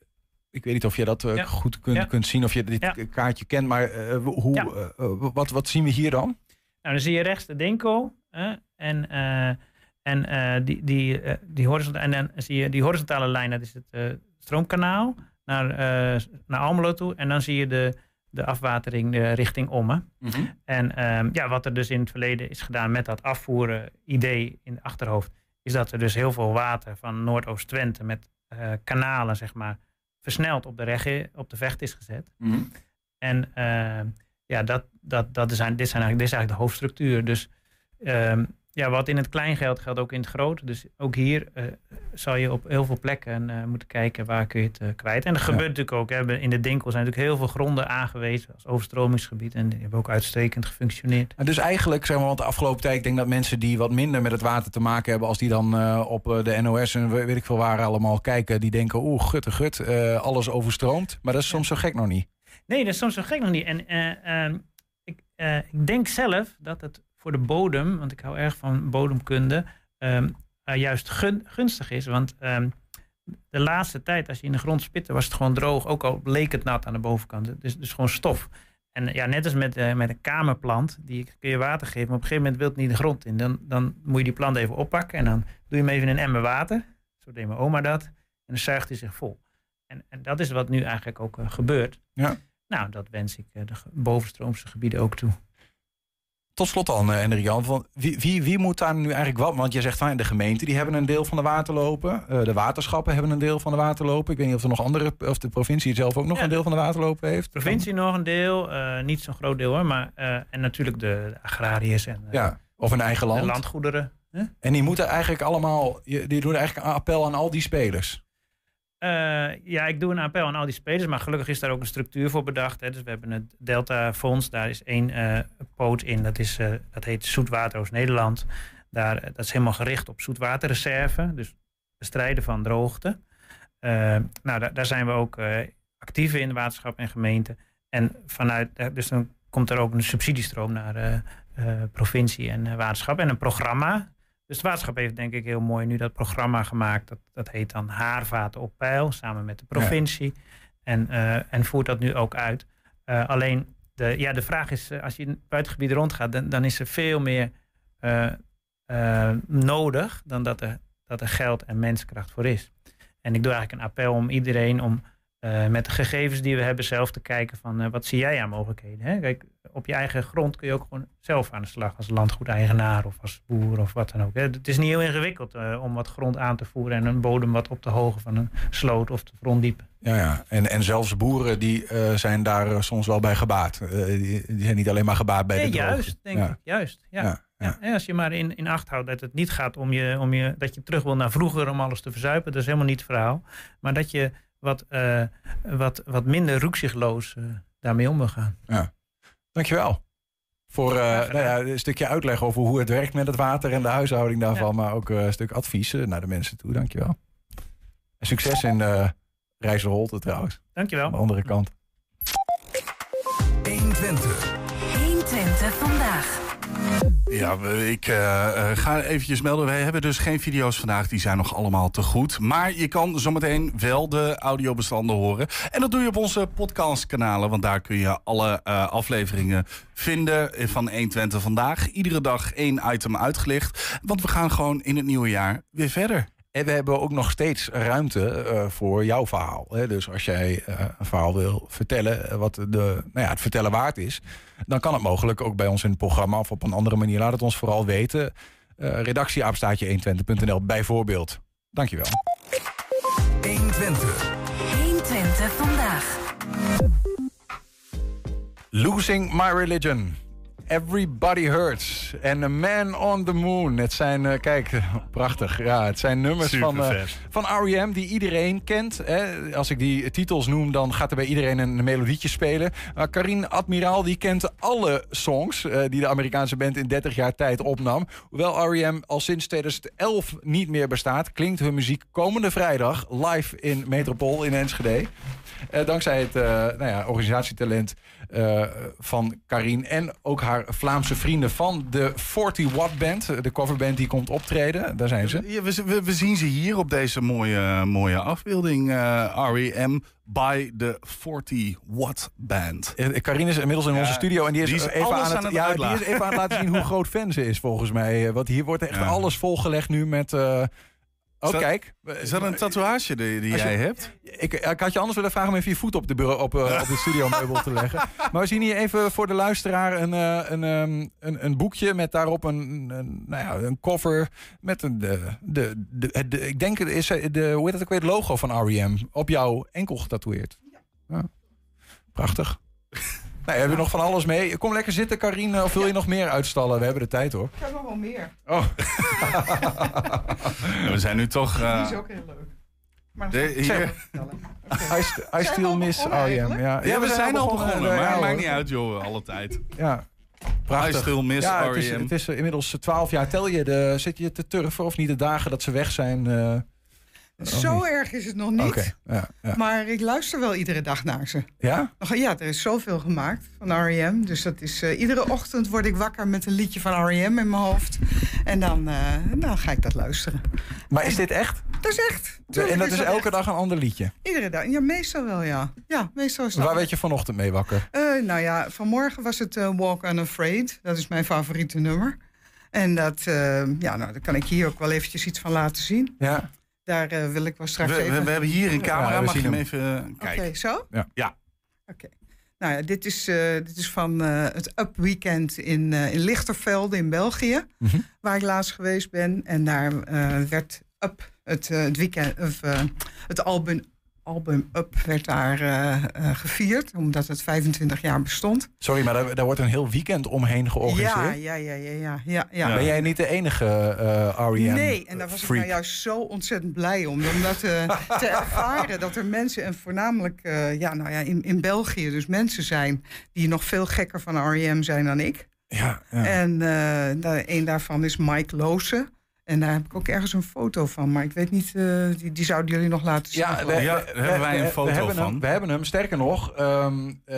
ik weet niet of je dat Ja. goed kunt, Ja. kunt zien, of je dit Ja. kaartje kent, maar hoe, wat, wat zien we hier dan? Nou, dan zie je rechts de Dinko hè, en, eh, en, eh, die, die, eh, die horizontale, en dan zie je die horizontale lijn, dat is het stroomkanaal naar, naar Almelo toe. En dan zie je de, de afwatering richting Ommen. En ehm, ja, wat er dus in het verleden is gedaan met dat afvoeren idee in het achterhoofd, is dat er dus heel veel water van Noordoost-Twente met kanalen, zeg maar, versneld op de, regge, op de vecht is gezet. En ehm, ja, dat, dat, dat eigenlijk- dit, zijn eigenlijk, dit is eigenlijk de hoofdstructuur. Dus ehm, ja, wat in het klein geldt, geldt ook in het groot. Dus ook hier eh, zal je op heel veel plekken eh, moeten kijken waar kun je het eh, kwijt. En dat gebeurt natuurlijk ook. Hè. In de Dinkel zijn natuurlijk heel veel gronden aangewezen als overstromingsgebied. En die hebben ook uitstekend gefunctioneerd. En dus eigenlijk, zeg maar, want de afgelopen tijd, ik denk dat mensen die wat minder met het water te maken hebben, als die dan op de NOS en we- weet ik veel waar allemaal kijken, die denken, oeh, gutte gut, alles overstroomt. Maar dat is soms zo gek nog niet. Nee, dat is soms zo gek nog niet. En eh, ehm, ik, ik denk zelf dat het voor de bodem, want ik hou erg van bodemkunde, ehm, eh, juist gun- gunstig is. Want ehm, de laatste tijd, als je in de grond spitte, was het gewoon droog. Ook al leek het nat aan de bovenkant. Dus, dus gewoon stof. En ja, net als met, eh, met een kamerplant, die kun je water geven, maar op een gegeven moment wil het niet de grond in. Dan, dan moet je die plant even oppakken en dan doe je hem even in een emmer water. Zo deed mijn oma dat. En dan zuigt hij zich vol. En, en dat is wat nu eigenlijk ook eh, gebeurt. Ja. Nou, dat wens ik de bovenstroomse gebieden ook toe. Tot slot dan, uh, Jan, van wie, wie, wie moet daar nu eigenlijk wat? Want je zegt van de gemeente die hebben een deel van de waterlopen. Uh, de waterschappen hebben een deel van de waterlopen. Ik weet niet of er nog andere, of de provincie zelf ook nog Ja, een deel van de waterlopen heeft. De provincie nog een deel, uh, niet zo'n groot deel hoor, maar en natuurlijk de, de agrariërs en ja, of een eigen land. de landgoederen. Huh? En die moeten eigenlijk allemaal, die doen eigenlijk een appel aan al die spelers. Uh, ja, ik doe een appel aan al die spelers, maar gelukkig is daar ook een structuur voor bedacht. Hè. Dus we hebben het Delta Fonds, daar is één uh, poot in, dat, is, uh, dat heet Zoetwater Oost-Nederland. Daar, dat is helemaal gericht op zoetwaterreserve, dus bestrijden van droogte. Nou, daar, daar, zijn we ook actief in, waterschap en gemeente. En vanuit, dus dan komt er ook een subsidiestroom naar provincie en waterschap en een programma. Dus het waterschap heeft denk ik heel mooi nu dat programma gemaakt. Dat, dat heet dan Haarvaten op peil, samen met de provincie. Ja. En, uh, en voert dat nu ook uit. Uh, alleen, de, ja, de vraag is, uh, als je in het buitengebied rondgaat, dan, dan is er veel meer nodig dan dat er, dat er geld en menskracht voor is. En ik doe eigenlijk een appel om iedereen om eh, met de gegevens die we hebben zelf te kijken van eh, wat zie jij aan mogelijkheden. Hè? Kijk, op je eigen grond kun je ook gewoon zelf aan de slag als landgoedeigenaar of als boer of wat dan ook. Hè? Het is niet heel ingewikkeld uh, om wat grond aan te voeren en een bodem wat op te hogen van een sloot of de gronddiepe. Ja, ja. En, en zelfs boeren die zijn daar soms wel bij gebaat. Die, die, zijn niet alleen maar gebaat bij ja, de droogte. Juist, denk ja. ik. Juist, ja. ja. Als je maar in, in acht houdt dat het niet gaat om je, om je, dat je terug wil naar vroeger om alles te verzuipen, dat is helemaal niet het verhaal. Maar dat je wat, uh, wat, wat minder roekzichtloos uh, daarmee om wil gaan. Ja. Dankjewel. Voor uh, nou ja, een stukje uitleg over hoe het werkt met het water en de huishouding daarvan. Ja. Maar ook een stuk advies naar de mensen toe. Dankjewel. En succes in uh, Rijsselholte trouwens. Dankjewel. Aan de andere kant. 120. 120 vandaag. Ja, ik uh, ga eventjes melden. Wij hebben dus geen video's vandaag. Die zijn nog allemaal te goed. Maar je kan zometeen wel de audiobestanden horen. En dat doe je op onze podcastkanalen. Want daar kun je alle uh, afleveringen vinden van 120 vandaag. Iedere dag één item uitgelicht. Want we gaan gewoon in het nieuwe jaar weer verder. En we hebben ook nog steeds ruimte uh, voor jouw verhaal. Hè? Dus als jij uh, een verhaal wil vertellen, wat de, nou ja, het vertellen waard is, dan kan het mogelijk ook bij ons in het programma of op een andere manier. Laat het ons vooral weten. Uh, redactieaapstaatje 120.nl bijvoorbeeld. Dankjewel. 120. 120 vandaag. Losing My Religion. Everybody Hurts en A Man on the Moon. Het zijn, uh, kijk, prachtig. Ja, het zijn nummers van, uh, van R.E.M. die iedereen kent. Hè. Als ik die titels noem, dan gaat er bij iedereen een melodietje spelen. Uh, Karin Admiraal die kent alle songs uh, die de Amerikaanse band in 30 jaar tijd opnam. Hoewel R.E.M. al sinds 2011 niet meer bestaat, klinkt hun muziek komende vrijdag live in Metropool in Enschede. Uh, dankzij het uh, nou ja, organisatietalent uh, van Karin en ook haar Vlaamse vrienden van de 40 Watt Band, de coverband die komt optreden. Daar zijn ze. Ja, we, we, we, zien ze hier op deze mooie, mooie afbeelding. R.E.M. by de 40 Watt Band. Karin is inmiddels in Ja, onze studio en die is, die is even, aan het, aan het ja, die is even aan het laten zien hoe groot fan ze is volgens mij. Want hier wordt echt alles volgelegd nu met... Oh, Is dat- kijk. Is dat een tatoeage die, die je- jij hebt? Ik, ik had je anders willen vragen om even je voet op de, bureau, op, eh, op de studiomeubel te leggen. Maar we zien hier even voor de luisteraar een, eh, een, ehm, een, een boekje met daarop een, een, nou ja, een cover met een, de, de, de, ik denk is eh, de, hoe heet het ook weer, het logo van R.E.M. op jouw enkel getatoeëerd. Ja. Prachtig. Nou, we hebben nog van alles mee. Kom lekker zitten, Karine. Of wil je nog meer uitstallen? We hebben de tijd hoor. Ik heb nog wel meer. Oh. We zijn nu toch... eh, Die is ook heel leuk. Maar de- hier-. I, st- I we still miss eigenlijk? Ja, ja, we zijn al begonnen, eh, maar ja, maakt niet uit, joh, alle tijd. Ja, prachtig. I still miss ja, het is, het is eh, inmiddels 12 jaar. Tel je de, zit je te turven of niet de dagen dat ze weg zijn? eh, Zo niet. erg is het nog niet. Ja, ja. Maar ik luister wel iedere dag naar ze. ja? Ja, er is zoveel gemaakt van R.E.M. Dus dat is, eh, iedere ochtend word ik wakker met een liedje van R.E.M. in mijn hoofd. En dan, eh, dan ga ik dat luisteren. Maar is dit echt? Dat is echt. en dat is elke echt. dag een ander liedje. Iedere dag. Ja, meestal wel, ja. Ja, meestal is dat. Waar werd je vanochtend mee wakker? Eh, nou ja, vanmorgen was het Walk Unafraid. Dat is mijn favoriete nummer. En dat, ja, nou, daar kan ik hier ook wel eventjes iets van laten zien. Ja. Daar eh, wil ik wel We, straks we, even... we hebben hier een camera, Ja, we mag je hem even eh, Oké, kijken? zo? Ja. Ja. Oké. Nou ja, dit is, eh, dit is van eh, het Up Weekend in, eh in Lichtervelde in België. Mhm. Waar ik laatst geweest ben. En daar eh, werd Up, het, eh, het, weekend, of, eh, het album, album Up, werd daar eh, eh, gevierd. Omdat het 25 jaar bestond. Sorry, maar daar, daar wordt een heel weekend omheen georganiseerd. Ja, ja, ja, ja, ja, ja, ja. Ben jij niet de enige eh R.E.M. Nee, en daar was freak? ik nou juist zo ontzettend blij om. Om dat eh, te ervaren. Dat er mensen, en voornamelijk ja, nou ja, in, in België dus mensen zijn... die nog veel gekker van R.E.M. zijn dan ik. Ja, ja. En een daarvan is Mike Loose. En daar heb ik ook ergens een foto van. Maar ik weet niet, eh, die, die zouden jullie nog laten zien. Ja. Ja, daar hebben wij een foto we hebben van. Hem, we hebben hem, sterker nog. ehm, eh,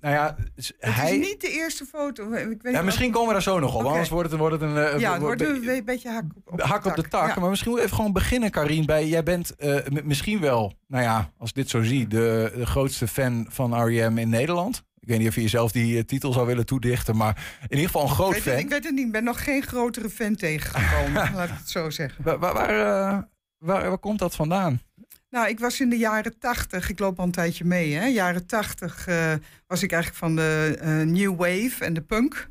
nou ja, het hij... is niet de eerste foto. Ik weet ja, misschien komen we daar zo nog op. Anders wordt het, wordt het een... eh, Ja, het wordt een be- beetje hak op, op hak op de tak. Ja. Maar misschien moeten we even gewoon beginnen, Karien. Bij, jij bent eh, misschien wel, nou ja, als ik dit zo zie, de, de grootste fan van R.E.M. in Nederland. Ik weet niet of je jezelf die eh, titel zou willen toedichten, maar in ieder geval een groot Ik het, fan. ik weet het niet. Ik ben nog geen grotere fan tegengekomen. laat ik het zo zeggen. Waar, waar, waar, eh, waar, waar komt dat vandaan? Nou, ik was in de jaren tachtig, ik loop al een tijdje mee, hè. Jaren tachtig eh, was ik eigenlijk van de New Wave en de punk.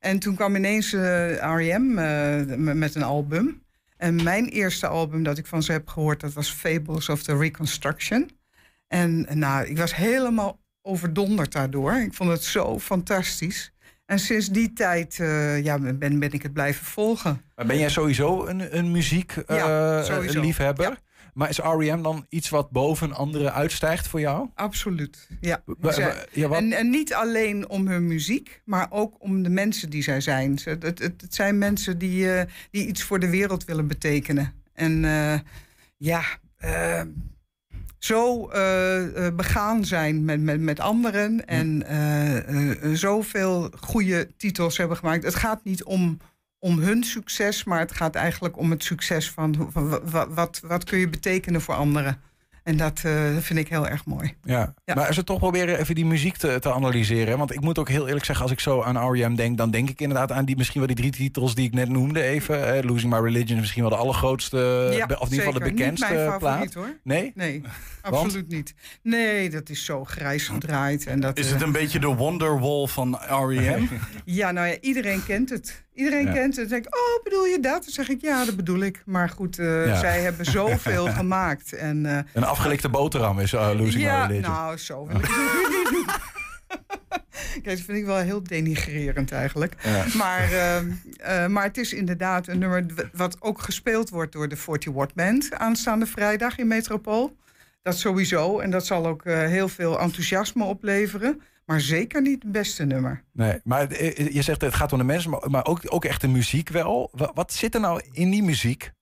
En toen kwam ineens R.E.M. met een album. En mijn eerste album dat ik van ze heb gehoord, dat was Fables of the Reconstruction. En nou, ik was helemaal overdonderd daardoor. Ik vond het zo fantastisch. En sinds die tijd eh, ja, ben, ben ik het blijven volgen. Maar ben jij sowieso een, een muziek eh, Ja, sowieso. liefhebber? Maar is R.E.M. dan iets wat boven anderen uitstijgt voor jou? Absoluut, ja. Ja, wat- en, en niet alleen om hun muziek, maar ook om de mensen die zij zijn. Het, het, het zijn mensen die, eh, die iets voor de wereld willen betekenen. En ja, zo eh, eh, begaan zijn met, met, met anderen en eh, zoveel goede titels hebben gemaakt. Het gaat niet om, om hun succes, maar het gaat eigenlijk om het succes van, van wa- wa- wat, wat kun je betekenen voor anderen. En dat eh, vind ik heel erg mooi. Ja. Ja. maar als we toch proberen even die muziek te, te analyseren. hè, Want ik moet ook heel eerlijk zeggen, als ik zo aan R.E.M. denk... dan denk ik inderdaad aan die, misschien wel die drie titels die ik net noemde even. Eh, Losing My Religion is misschien wel de allergrootste... Ja, of in ieder geval de bekendste Niet mijn plaat. favoriet, hoor. Nee? Nee, absoluut niet. Nee, dat is zo grijs gedraaid. En dat, Is eh, het een beetje de Wonderwall van R.E.M.? Ja, nou ja, iedereen kent het. Iedereen Ja. kent het. Dan denk ik, oh, bedoel je dat? Dan zeg ik, ja, dat bedoel ik. Maar goed, eh, Ja. zij hebben zoveel gemaakt. En, eh, Een afgelikte boterham is uh, Losing ja, My nou, zo wil ik het niet doen. Kijk, dat vind ik wel heel denigrerend eigenlijk. Ja. Maar, ehm, eh, maar het is inderdaad een nummer wat ook gespeeld wordt door de 40 Watt Band aanstaande vrijdag in Metropool. Dat sowieso. En dat zal ook heel veel enthousiasme opleveren. Maar zeker niet het beste nummer. Nee, maar eh, je zegt het gaat om de mensen, maar, ook, ook echt de muziek wel. Wa- Wat, zit er nou in die muziek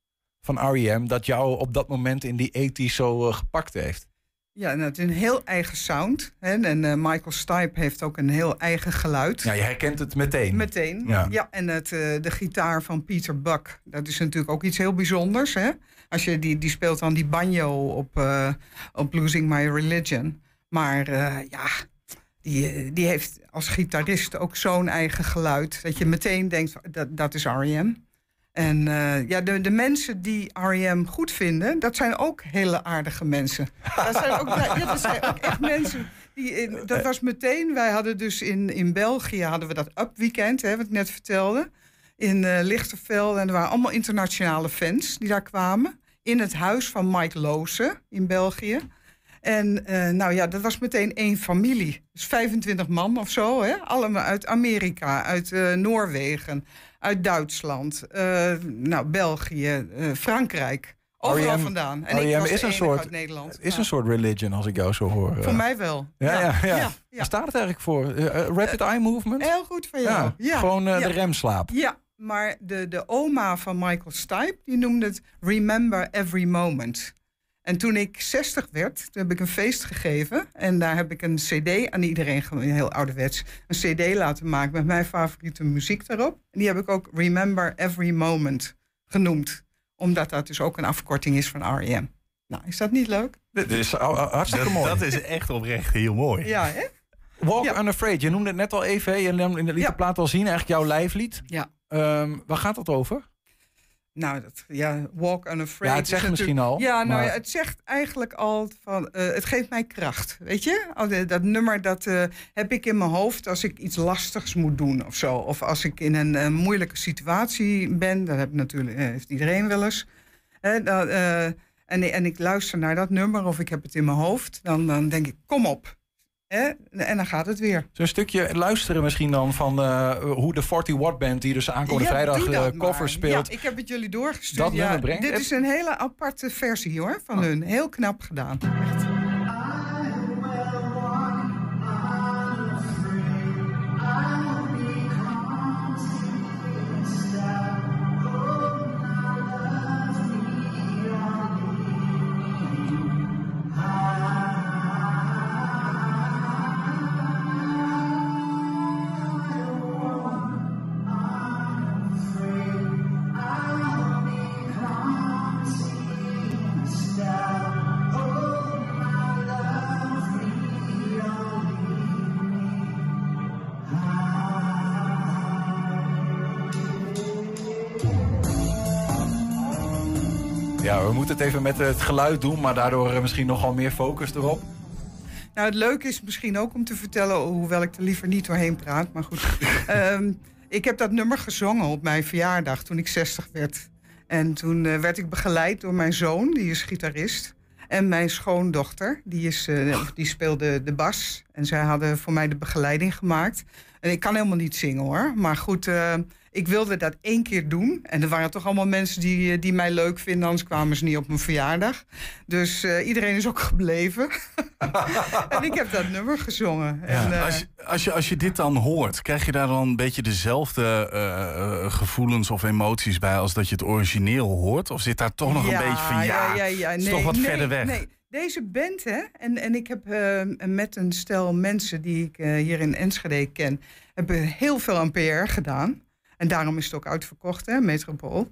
van R.E.M. dat jou op dat moment in die 80 zo eh, gepakt heeft? Ja, en het is een heel eigen sound. Hè? En eh, Michael Stipe heeft ook een heel eigen geluid. Ja, je herkent het meteen. Meteen. Ja. Ja, en het, eh, de gitaar van Peter Buck. Dat is natuurlijk ook iets heel bijzonders. Hè? Als je die, die speelt dan die banjo op, eh, op Losing My Religion. Maar eh, ja, die, heeft als gitarist ook zo'n eigen geluid. Dat je meteen denkt, dat, dat is R.E.M. En eh, ja, de, de mensen die R.E.M. goed vinden, dat zijn ook hele aardige mensen. Dat zijn ook, ja, echt mensen. Die in, dat was meteen, wij hadden dus in, in België hadden we dat Up Weekend, hè, wat ik net vertelde. In Lichterveld. En er waren allemaal internationale fans die daar kwamen. In het huis van Mike Loose in België. En eh, nou ja, dat was meteen één familie. Dus 25 man of zo, hè? allemaal uit Amerika, uit eh, Noorwegen, uit Duitsland, eh, nou, België, Frankrijk. Overal R.E.M. vandaan. En ik R.E.M. was is een soort- uit Nederland. is een soort religion als ik jou zo hoor. Voor mij wel. Ja, ja, ja. Waar staat het eigenlijk voor? Rapid eye movement? Heel goed van jou. Ja, gewoon de remslaap. Ja, maar de, de oma van Michael Stipe, die noemde het Remember Every Moment. En toen ik 60 werd, toen heb ik een feest gegeven. En daar heb ik een cd aan iedereen, heel ouderwets, een cd laten maken met mijn favoriete muziek daarop. En die heb ik ook Remember Every Moment genoemd. Omdat dat dus ook een afkorting is van R.E.M. Nou, is dat niet leuk? Dit is hartstikke Dat, mooi. dat is echt oprecht heel mooi. Ja, hè? Walk Ja. Unafraid, je noemde het net al even. hè? Je liet in de Ja. plaat al zien, eigenlijk jouw lijflied. Ja. Ehm, waar gaat het over? Nou, dat, ja, Walk Unafraid. Ja, het zegt misschien al, Ja, nou maar- ja, het zegt eigenlijk al van, eh, het geeft mij kracht, weet je? Al de- Dat nummer, dat eh, heb ik in mijn hoofd als ik iets lastigs moet doen of zo. Of als ik in een eh, moeilijke situatie ben, dat heb natuurlijk, eh, heeft iedereen wel eens. Hè, eh, en, en ik luister naar dat nummer of ik heb het in mijn hoofd, dan, dan denk ik, kom op. En dan gaat het weer. Zo'n stukje luisteren misschien dan van eh, hoe de 40 Watt Band, die dus aankomende vrijdag de cover eh, speelt. Ja, ik heb het jullie doorgestuurd. Dat ja, brengt. Dit is een hele aparte versie hoor van oh. hun. Heel knap gedaan. Echt. We moeten het even met het geluid doen, maar daardoor eh, misschien nogal meer focus erop. Nou, het leuke is misschien ook om te vertellen, hoewel ik er liever niet doorheen praat, maar goed. Ehm, ik heb dat nummer gezongen op mijn verjaardag toen ik 60 werd. En toen eh, werd ik begeleid door mijn zoon, die is gitarist. En mijn schoondochter, die, is, eh, die speelde de bas. En zij hadden voor mij de begeleiding gemaakt. En ik kan helemaal niet zingen hoor. Maar goed, ik wilde dat één keer doen. En er waren toch allemaal mensen die, eh, die mij leuk vinden, anders kwamen ze niet op mijn verjaardag. Dus eh, iedereen is ook gebleven. en ik heb dat nummer gezongen. En, eh, Als, je, als, je, als je dit dan hoort, krijg je daar dan een beetje dezelfde gevoelens of emoties bij als dat je het origineel hoort? Of zit daar toch nog een beetje van ja, ja, ja, het is nee, toch wat nee, verder weg? Nee. Deze band, hè, en, en ik heb met een stel mensen die ik hier in Enschede ken, hebben heel veel aan PR gedaan. En daarom is het ook uitverkocht, hè, Metropool.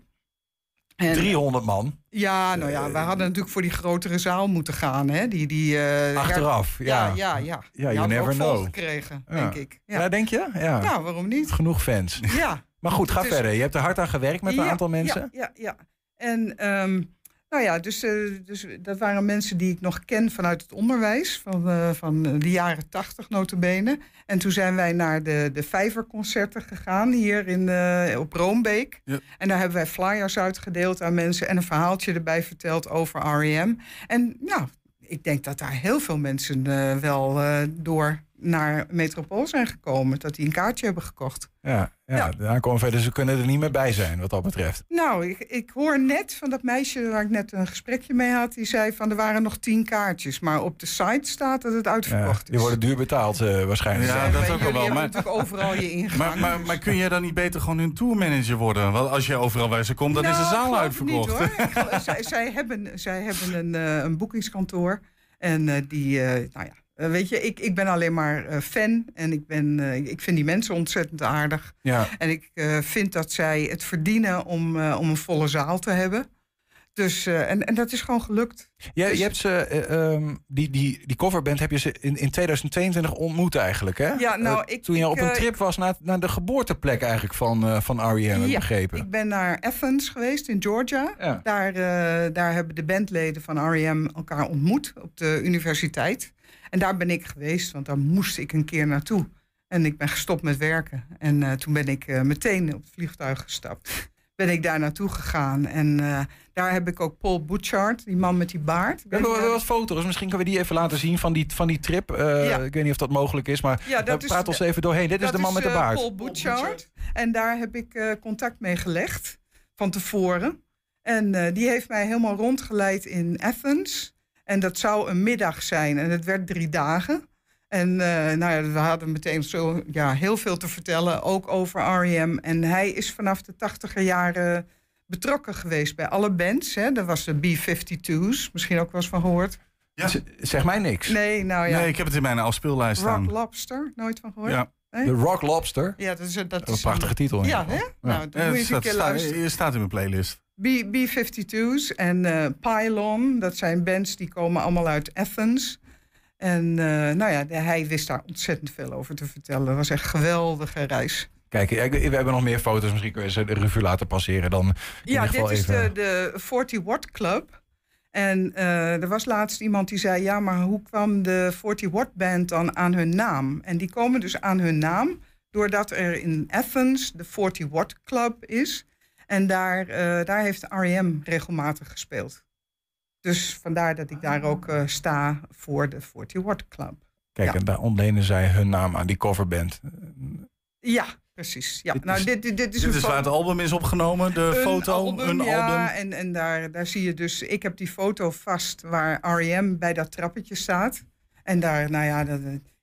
En- 300 man. Ja, nou ja, we hadden natuurlijk voor die grotere zaal moeten gaan. Hè? Die, die, eh, Achteraf, ja. Ja, ja, ja. Ja, you never know. gekregen, Ja. denk ik. Ja. Ja. denk je? Ja. Nou, waarom niet? Genoeg fans. Ja. Maar goed, ga verder. Je hebt er hard aan gewerkt met een aantal mensen. Ja, ja, ja. En ehm, nou ja, dus, eh, dus dat waren mensen die ik nog ken vanuit het onderwijs. Van, eh, van de jaren tachtig notabene. En toen zijn wij naar de, de Vijverconcerten gegaan hier in, eh, op Roombeek. Ja. En daar hebben wij flyers uitgedeeld aan mensen. En een verhaaltje erbij verteld over R.E.M. En nou, ik denk dat daar heel veel mensen eh, wel eh, door naar Metropool zijn gekomen. Dat die een kaartje hebben gekocht. Ja, ja, Ja. de ze kunnen er niet meer bij zijn wat dat betreft. Nou, ik, ik hoor net van dat meisje waar ik net een gesprekje mee had. Die zei van er waren nog tien kaartjes. Maar op de site staat dat het Ja, uitverkocht die is. worden duur betaald eh, waarschijnlijk. Ja, En dat ook wel maar- natuurlijk overal je ingang. Maar, maar, maar kun jij dan niet beter gewoon hun tourmanager worden? Want als je overal bij ze komt, dan is de Nou, zaal uitverkocht. Niet, hoor. Zij, zij hebben, zij hebben een, eh, een boekingskantoor. En eh, die, eh, nou ja, eh, weet je, ik, ik ben alleen maar eh, fan. En ik, ben, eh, ik vind die mensen ontzettend aardig. Ja. En ik vind dat zij het verdienen om, om een volle zaal te hebben. Dus, en, en dat is gewoon gelukt. Je, Dus- je hebt ze, eh, ehm, die, die, die coverband heb je ze in, in 2022 ontmoet eigenlijk, hè? Ja, nou, ik- Toen je ik, op een trip was naar, naar de geboorteplek eigenlijk van, van R.E.M. Ja, begrepen. Ik ben naar Athens geweest in Georgia. Ja. Daar, daar hebben de bandleden van R.E.M. elkaar ontmoet op de universiteit. En daar ben ik geweest, want daar moest ik een keer naartoe. En ik ben gestopt met werken. En eh, toen ben ik eh, meteen op het vliegtuig gestapt. Ben ik daar naartoe gegaan. En eh, daar heb ik ook Paul Butchart, die man met die baard. We hebben wel wat foto's, misschien kunnen we die even laten zien van die, van die trip. Eh, Ja. Ik weet niet of dat mogelijk is, maar Ja, dat eh, is- praat ons even doorheen. Dit is de man met de baard. Paul Butchart. En daar heb ik eh, contact mee gelegd van tevoren. En eh, die heeft mij helemaal rondgeleid in Athens. En dat zou een middag zijn. En het werd drie dagen. En eh, nou ja, we hadden meteen zo ja, heel veel te vertellen, ook over R.E.M. En hij is vanaf de tachtiger jaren betrokken geweest bij alle bands. Hè. Er was de B-52's, misschien ook wel eens van gehoord. Ja. Z- Zeg mij niks. Nee, nou ja. Nee, ik heb het in mijn afspeellijst staan. Rock Lobster, nooit van gehoord? Ja. Nee? De Rock Lobster. Ja, dat is, dat Dat is een prachtige titel. Ja, hè? geval. Nou, dan Ja, moet je het eens een staat, keer staat- luisteren. je staat in mijn playlist. B, B-52's en eh, Pylon, dat zijn bands die komen allemaal uit Athens. En eh, nou ja, hij wist daar ontzettend veel over te vertellen. Het was echt een geweldige reis. Kijk, we hebben nog meer foto's. Misschien kun je ze de revue laten passeren. Dan in Ja, dit is de, de 40 Watt Club. En eh, er was laatst iemand die zei: Ja, maar hoe kwam de 40 Watt Band dan aan hun naam? En die komen dus aan hun naam doordat er in Athens de 40 Watt Club is. En daar, eh, daar heeft R.E.M. regelmatig gespeeld. Dus vandaar dat ik daar ook eh, sta voor de 40 Watt Club. Kijk, Ja. en daar ontlenen zij hun naam aan die coverband. Ja, precies. Ja. Dit nou, is- dit, dit, dit is Dit een is waar het album is opgenomen, de een foto, album, een ja, album. En, en daar, daar zie je dus, ik heb die foto vast waar R.E.M. bij dat trappetje staat. En daar, nou ja, dat,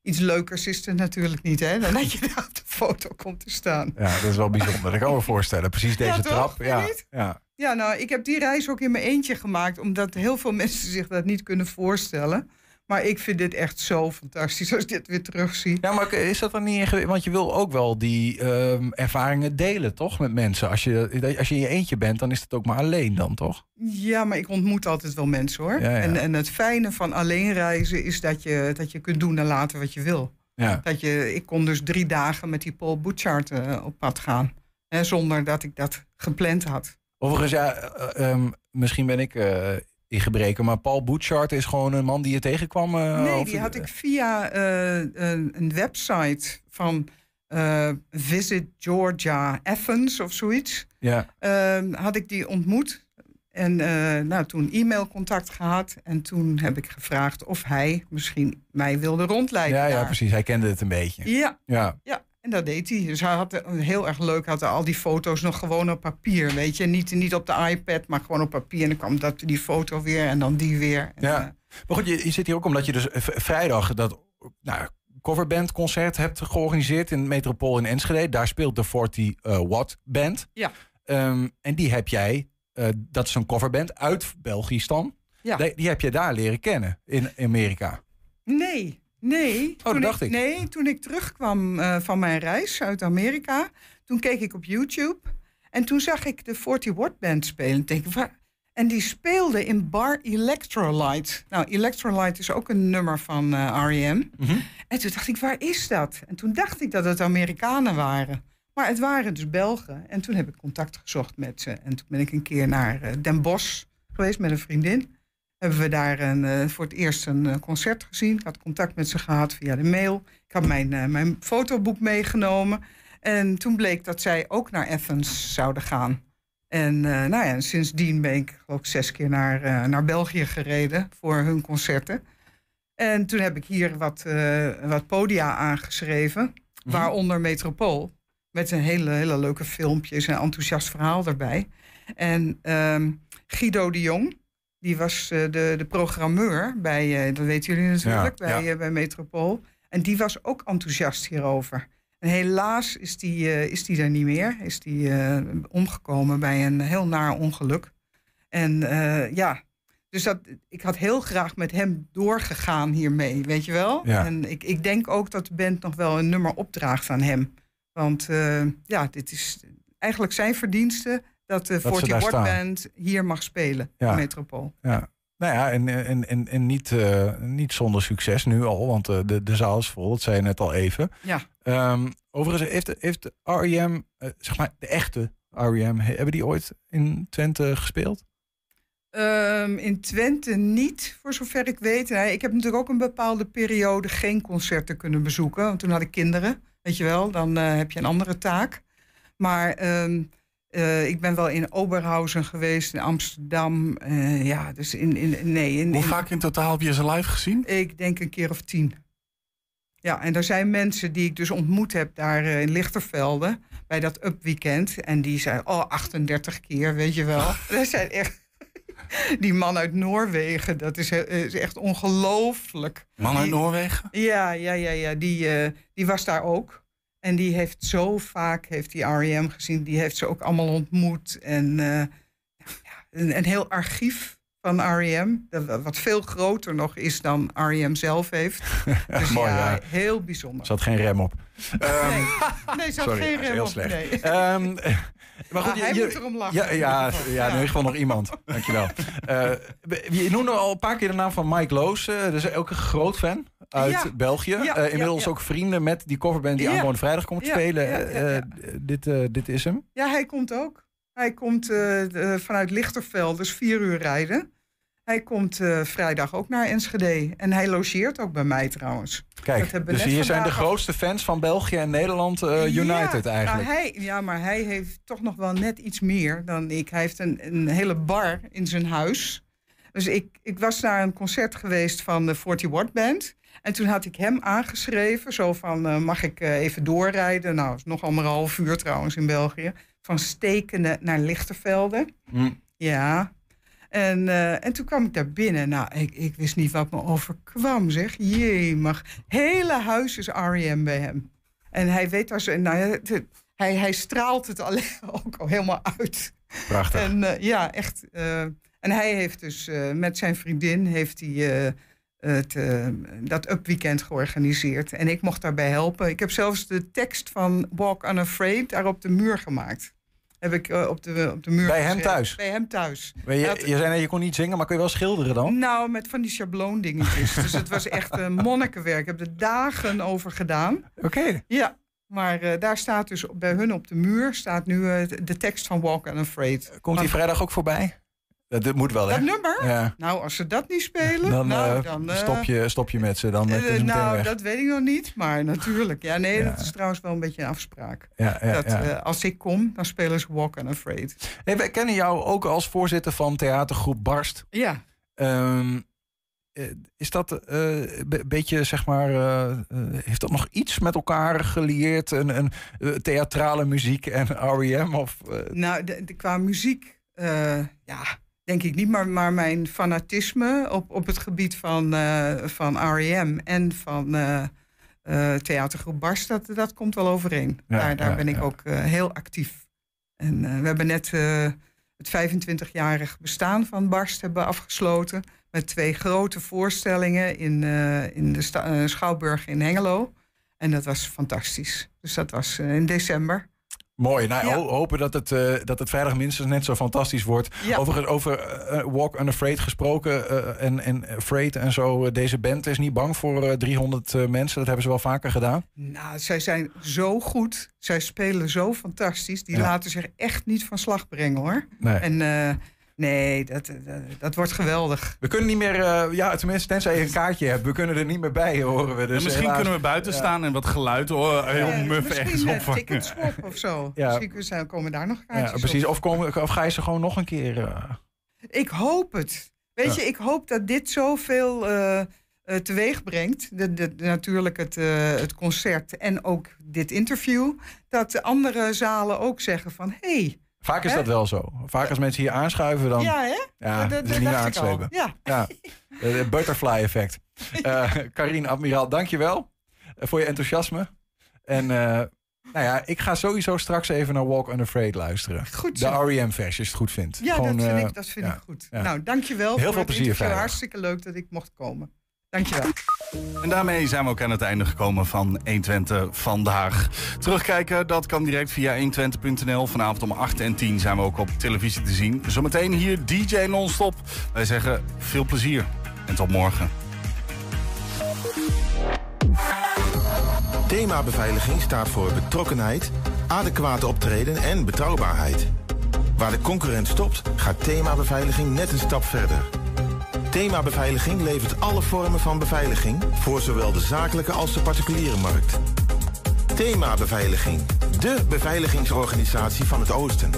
iets leukers is er natuurlijk niet, hè? Dan dat je daar op de foto komt te staan. Ja, dat is wel bijzonder. Dat kan me voorstellen. Precies deze Ja, trap. Ja, ja. Ja, nou, ik heb die reis ook in mijn eentje gemaakt, omdat heel veel mensen zich dat niet kunnen voorstellen. Maar ik vind dit echt zo fantastisch als ik dit weer terugzie. Ja, maar is dat dan niet ingewikkeld? Want je wil ook wel die ehm, ervaringen delen, toch? Met mensen. Als je, als je in je eentje bent, dan is het ook maar alleen dan, toch? Ja, maar ik ontmoet altijd wel mensen hoor. Ja, ja. En, en het fijne van alleen reizen is dat je, dat je kunt doen en laten wat je wil. Ja. Dat je, ik kon dus drie dagen met die Paul Butchart eh, op pad gaan. Hè, zonder dat ik dat gepland had. Overigens, ja, eh, ehm, misschien ben ik eh, in gebreken, maar Paul Butchart is gewoon een man die je tegenkwam. eh, Nee, die had ik via eh, een, een website van eh, Visit Georgia Athens of zoiets. Ja, Ehm, had ik die ontmoet. En nou, toen e-mailcontact gehad. En toen heb ik gevraagd of hij misschien mij wilde rondleiden. ja, ja, precies. Hij kende het een beetje. Ja, Ja, ja, en dat deed hij. Dus hij had eh, heel erg leuk, had al die foto's nog gewoon op papier, weet je. Niet, niet op de iPad, maar gewoon op papier. En dan kwam dat, die foto weer en dan die weer. Ja. eh, maar goed, je, je zit hier ook omdat je dus v- vrijdag dat nou, coverbandconcert hebt georganiseerd in Metropool in Enschede. Daar speelt de 40 eh, Watt Band. Ja. Ehm, en die heb jij, eh, dat is een coverband uit Belgistan. Ja. Die, die heb je daar leren kennen in Amerika. Nee, nee. dat toen dacht ik. Nee, toen ik terugkwam eh, van mijn reis uit Amerika, toen keek ik op YouTube. En toen zag ik de 40 Watt Band spelen. Denk ik, waar- En die speelde in Bar Electrolyte. Nou, Electrolyte is ook een nummer van eh R.E.M. Mhm. En toen dacht ik, waar is dat? En toen dacht ik dat het Amerikanen waren. Maar het waren dus Belgen. En toen heb ik contact gezocht met ze. En toen ben ik een keer naar eh, Den Bosch geweest met een vriendin. Hebben we daar een, eh, voor het eerst een eh, concert gezien. Ik had contact met ze gehad via de mail. Ik had mijn, eh, mijn fotoboek meegenomen. En toen bleek dat zij ook naar Athens zouden gaan. En nou ja, en sindsdien ben ik ik zes keer naar, naar België gereden voor hun concerten. En toen heb ik hier wat, wat podia aangeschreven, waaronder Metropool. Met een hele, hele leuke filmpjes en enthousiast verhaal erbij. En ehm, Guido de Jong, die was eh, de, de programmeur bij, eh, dat weten jullie natuurlijk, Ja, bij, ja. eh, bij Metropool. En die was ook enthousiast hierover. En helaas is die, is die er niet meer. Is die omgekomen bij een heel naar ongeluk. En ja, dus dat, ik had heel graag met hem doorgegaan hiermee, weet je wel? Ja. En ik, ik denk ook dat de band nog wel een nummer opdraagt aan hem. Want ja, dit is eigenlijk zijn verdienste dat de ze 40 daar Watt. Band hier mag spelen Ja. in Metropool. Ja. Nou ja, en, en, en, en niet, eh, niet zonder succes nu al, want eh, de, de zaal is vol, dat zei je net al even. Ja. Ehm, overigens heeft, heeft R.E.M., eh, zeg maar de echte R.E.M., he- hebben die ooit in Twente gespeeld? Ehm, in Twente niet, voor zover ik weet. Nee, ik heb natuurlijk ook een bepaalde periode geen concerten kunnen bezoeken. Want toen had ik kinderen, weet je wel. Dan eh, heb je een andere taak. Maar ehm, eh, ik ben wel in Oberhausen geweest, in Amsterdam. eh, ja, dus in... in nee, in, Hoe vaak in totaal heb je ze live gezien? Ik denk een keer of tien. Ja, en er zijn mensen die ik dus ontmoet heb daar eh, in Lichtervelde bij dat Up Weekend. En die zeiden, oh, 38 keer, weet je wel. dat zijn echt... Die man uit Noorwegen, dat is, is echt ongelooflijk. Man uit Die- Noorwegen? Ja, ja, ja, ja. Die, die was daar ook. En die heeft zo vaak heeft die R.E.M. gezien. Die heeft ze ook allemaal ontmoet. En eh, ja, een, een heel archief van R.E.M. Wat veel groter nog is dan R.E.M. zelf heeft. Dus Mooi, ja, ja. heel bijzonder. Er zat geen rem op. Ehm, Nee, nee er zat sorry, geen rem heel op, slecht. nee. Ehm, maar goed, Ah, hij je- moet erom lachen. Ja, in ja, ieder geval. ja, in ieder geval nog iemand. Dankjewel. Eh je noemde al een paar keer de naam van Mike Loos. eh dus ook een groot fan uit. België. Eh, inmiddels ook vrienden met die coverband die aankomende vrijdag komt spelen. dit, dit is hem. Ja, hij komt ook. Hij komt eh, vanuit Lichterveld, dus vier uur rijden. Hij komt eh, vrijdag ook naar Enschede. En hij logeert ook bij mij trouwens. Kijk, dus hier zijn de grootste fans van België en Nederland eh, United ja, eigenlijk. hij, ja, maar hij heeft toch nog wel net iets meer dan ik. Hij heeft een, een hele bar in zijn huis. Dus ik, ik was naar een concert geweest van de 40 Watt Band. En toen had ik hem aangeschreven. Zo van, mag ik even doorrijden? Nou, het is nog anderhalf uur trouwens in België. Van Stekende naar Lichtervelde. Hm. Ja. En, eh, en toen kwam ik daar binnen. Nou, ik, ik wist niet wat me overkwam, zeg. Jee, mag. Hele huis is R.E.M. bij hem. En hij weet daar zo... Nou, hij, hij straalt het alleen ook al helemaal uit. Prachtig. En eh, ja, echt. eh, en hij heeft dus met zijn vriendin heeft hij, het, dat Up Weekend georganiseerd. En ik mocht daarbij helpen. Ik heb zelfs de tekst van Walk Unafraid daar op de muur gemaakt. Heb ik eh, op, de, op de muur Bij hem thuis? Bij hem thuis. Je, je zei net, je kon niet zingen, maar kun je wel schilderen dan? nou, met van die schabloondingetjes. dus het was echt een monnikenwerk. Ik heb er dagen over gedaan. Oké. Ja, Maar eh, daar staat dus bij hun op de muur staat nu eh, de tekst van Walk Unafraid. Komt die vrijdag ook voorbij? Dat, dat moet wel, hè? Dat nummer? Ja. Nou, als ze dat niet spelen, Dan, nou, eh, dan... eh, stop, je, stop je met ze, dan eh, nou, weg. dat weet ik nog niet, maar natuurlijk. Ja, nee, Ja. dat is trouwens wel een beetje een afspraak. Ja, dat, als ik kom, dan spelen ze Walk Unafraid. Hey, wij kennen jou ook als voorzitter van theatergroep Barst. Ja. Ehm, eh, is dat een beetje, zeg maar, heeft dat nog iets met elkaar gelieerd? Een, een theatrale muziek en R.E.M.? Of, Nou, de, de- qua muziek, ja, denk ik niet. Maar, maar mijn fanatisme op, op het gebied van, eh, van R.E.M. en van eh, eh, theatergroep Bars, dat, dat komt wel overeen. Ja, daar daar ja, ben ik ja. ook heel actief. En we hebben net het 25-jarig bestaan van Barst hebben afgesloten. Met twee grote voorstellingen in, in de Schouwburg in Hengelo. En dat was fantastisch. Dus dat was in december. Mooi. Nou, Ja. hopen dat het, eh, dat het vrijdag minstens net zo fantastisch wordt. Ja. Overigens, over eh, Walk Unafraid gesproken en, en Afraid en zo. deze band is niet bang voor eh, 300 eh, mensen. Dat hebben ze wel vaker gedaan. Nou, zij zijn zo goed. Zij spelen zo fantastisch. Die Ja. laten zich echt niet van slag brengen hoor. Nee. En nee, dat, dat, dat wordt geweldig. We kunnen niet meer, eh, ja, tenminste, tenzij je een kaartje hebt. We kunnen er niet meer bij, horen we. Dus En misschien helaas. kunnen we buiten Ja. staan en wat geluid horen. Heel Eh, muf ergens opvangen. swap of zo. Ja. Misschien komen daar nog kaartjes Ja, precies. op. Of, komen, of ga je ze gewoon nog een keer... eh, Ik hoop het. Weet Ja. je, ik hoop dat dit zoveel eh eh, teweeg brengt. De, de, natuurlijk het, eh, het concert en ook dit interview. Dat de andere zalen ook zeggen van... Hey, Vaak is Hè? dat wel zo. Vaak als mensen hier aanschuiven, dan... ja hè? Ja, Dat- is niet dacht aan ik het slepen. Ja. Ja, het butterfly effect. Eh Karine Admiraal, dankjewel eh, voor je enthousiasme. En eh, nou ja, ik ga sowieso straks even naar Walk Unafraid luisteren. Goed De. R.E.M. versie, als je het goed vindt. Ja, Gewoon, dat vind, eh, ik, dat vind ja, ik goed. ja. Nou, dankjewel Heel voor veel het plezier interview. vrijdag. Hartstikke leuk dat ik mocht komen. Dankjewel. En daarmee zijn we ook aan het einde gekomen van 120 vandaag. Terugkijken, dat kan direct via 120.nl. Vanavond om 8 en 10 zijn we ook op televisie te zien. Zometeen hier DJ Non-Stop. Wij zeggen veel plezier en tot morgen. Thema beveiliging staat voor betrokkenheid, adequate optreden en betrouwbaarheid. Waar de concurrent stopt, gaat thema beveiliging net een stap verder. Thema beveiliging levert alle vormen van beveiliging voor zowel de zakelijke als de particuliere markt. Thema beveiliging, de beveiligingsorganisatie van het Oosten.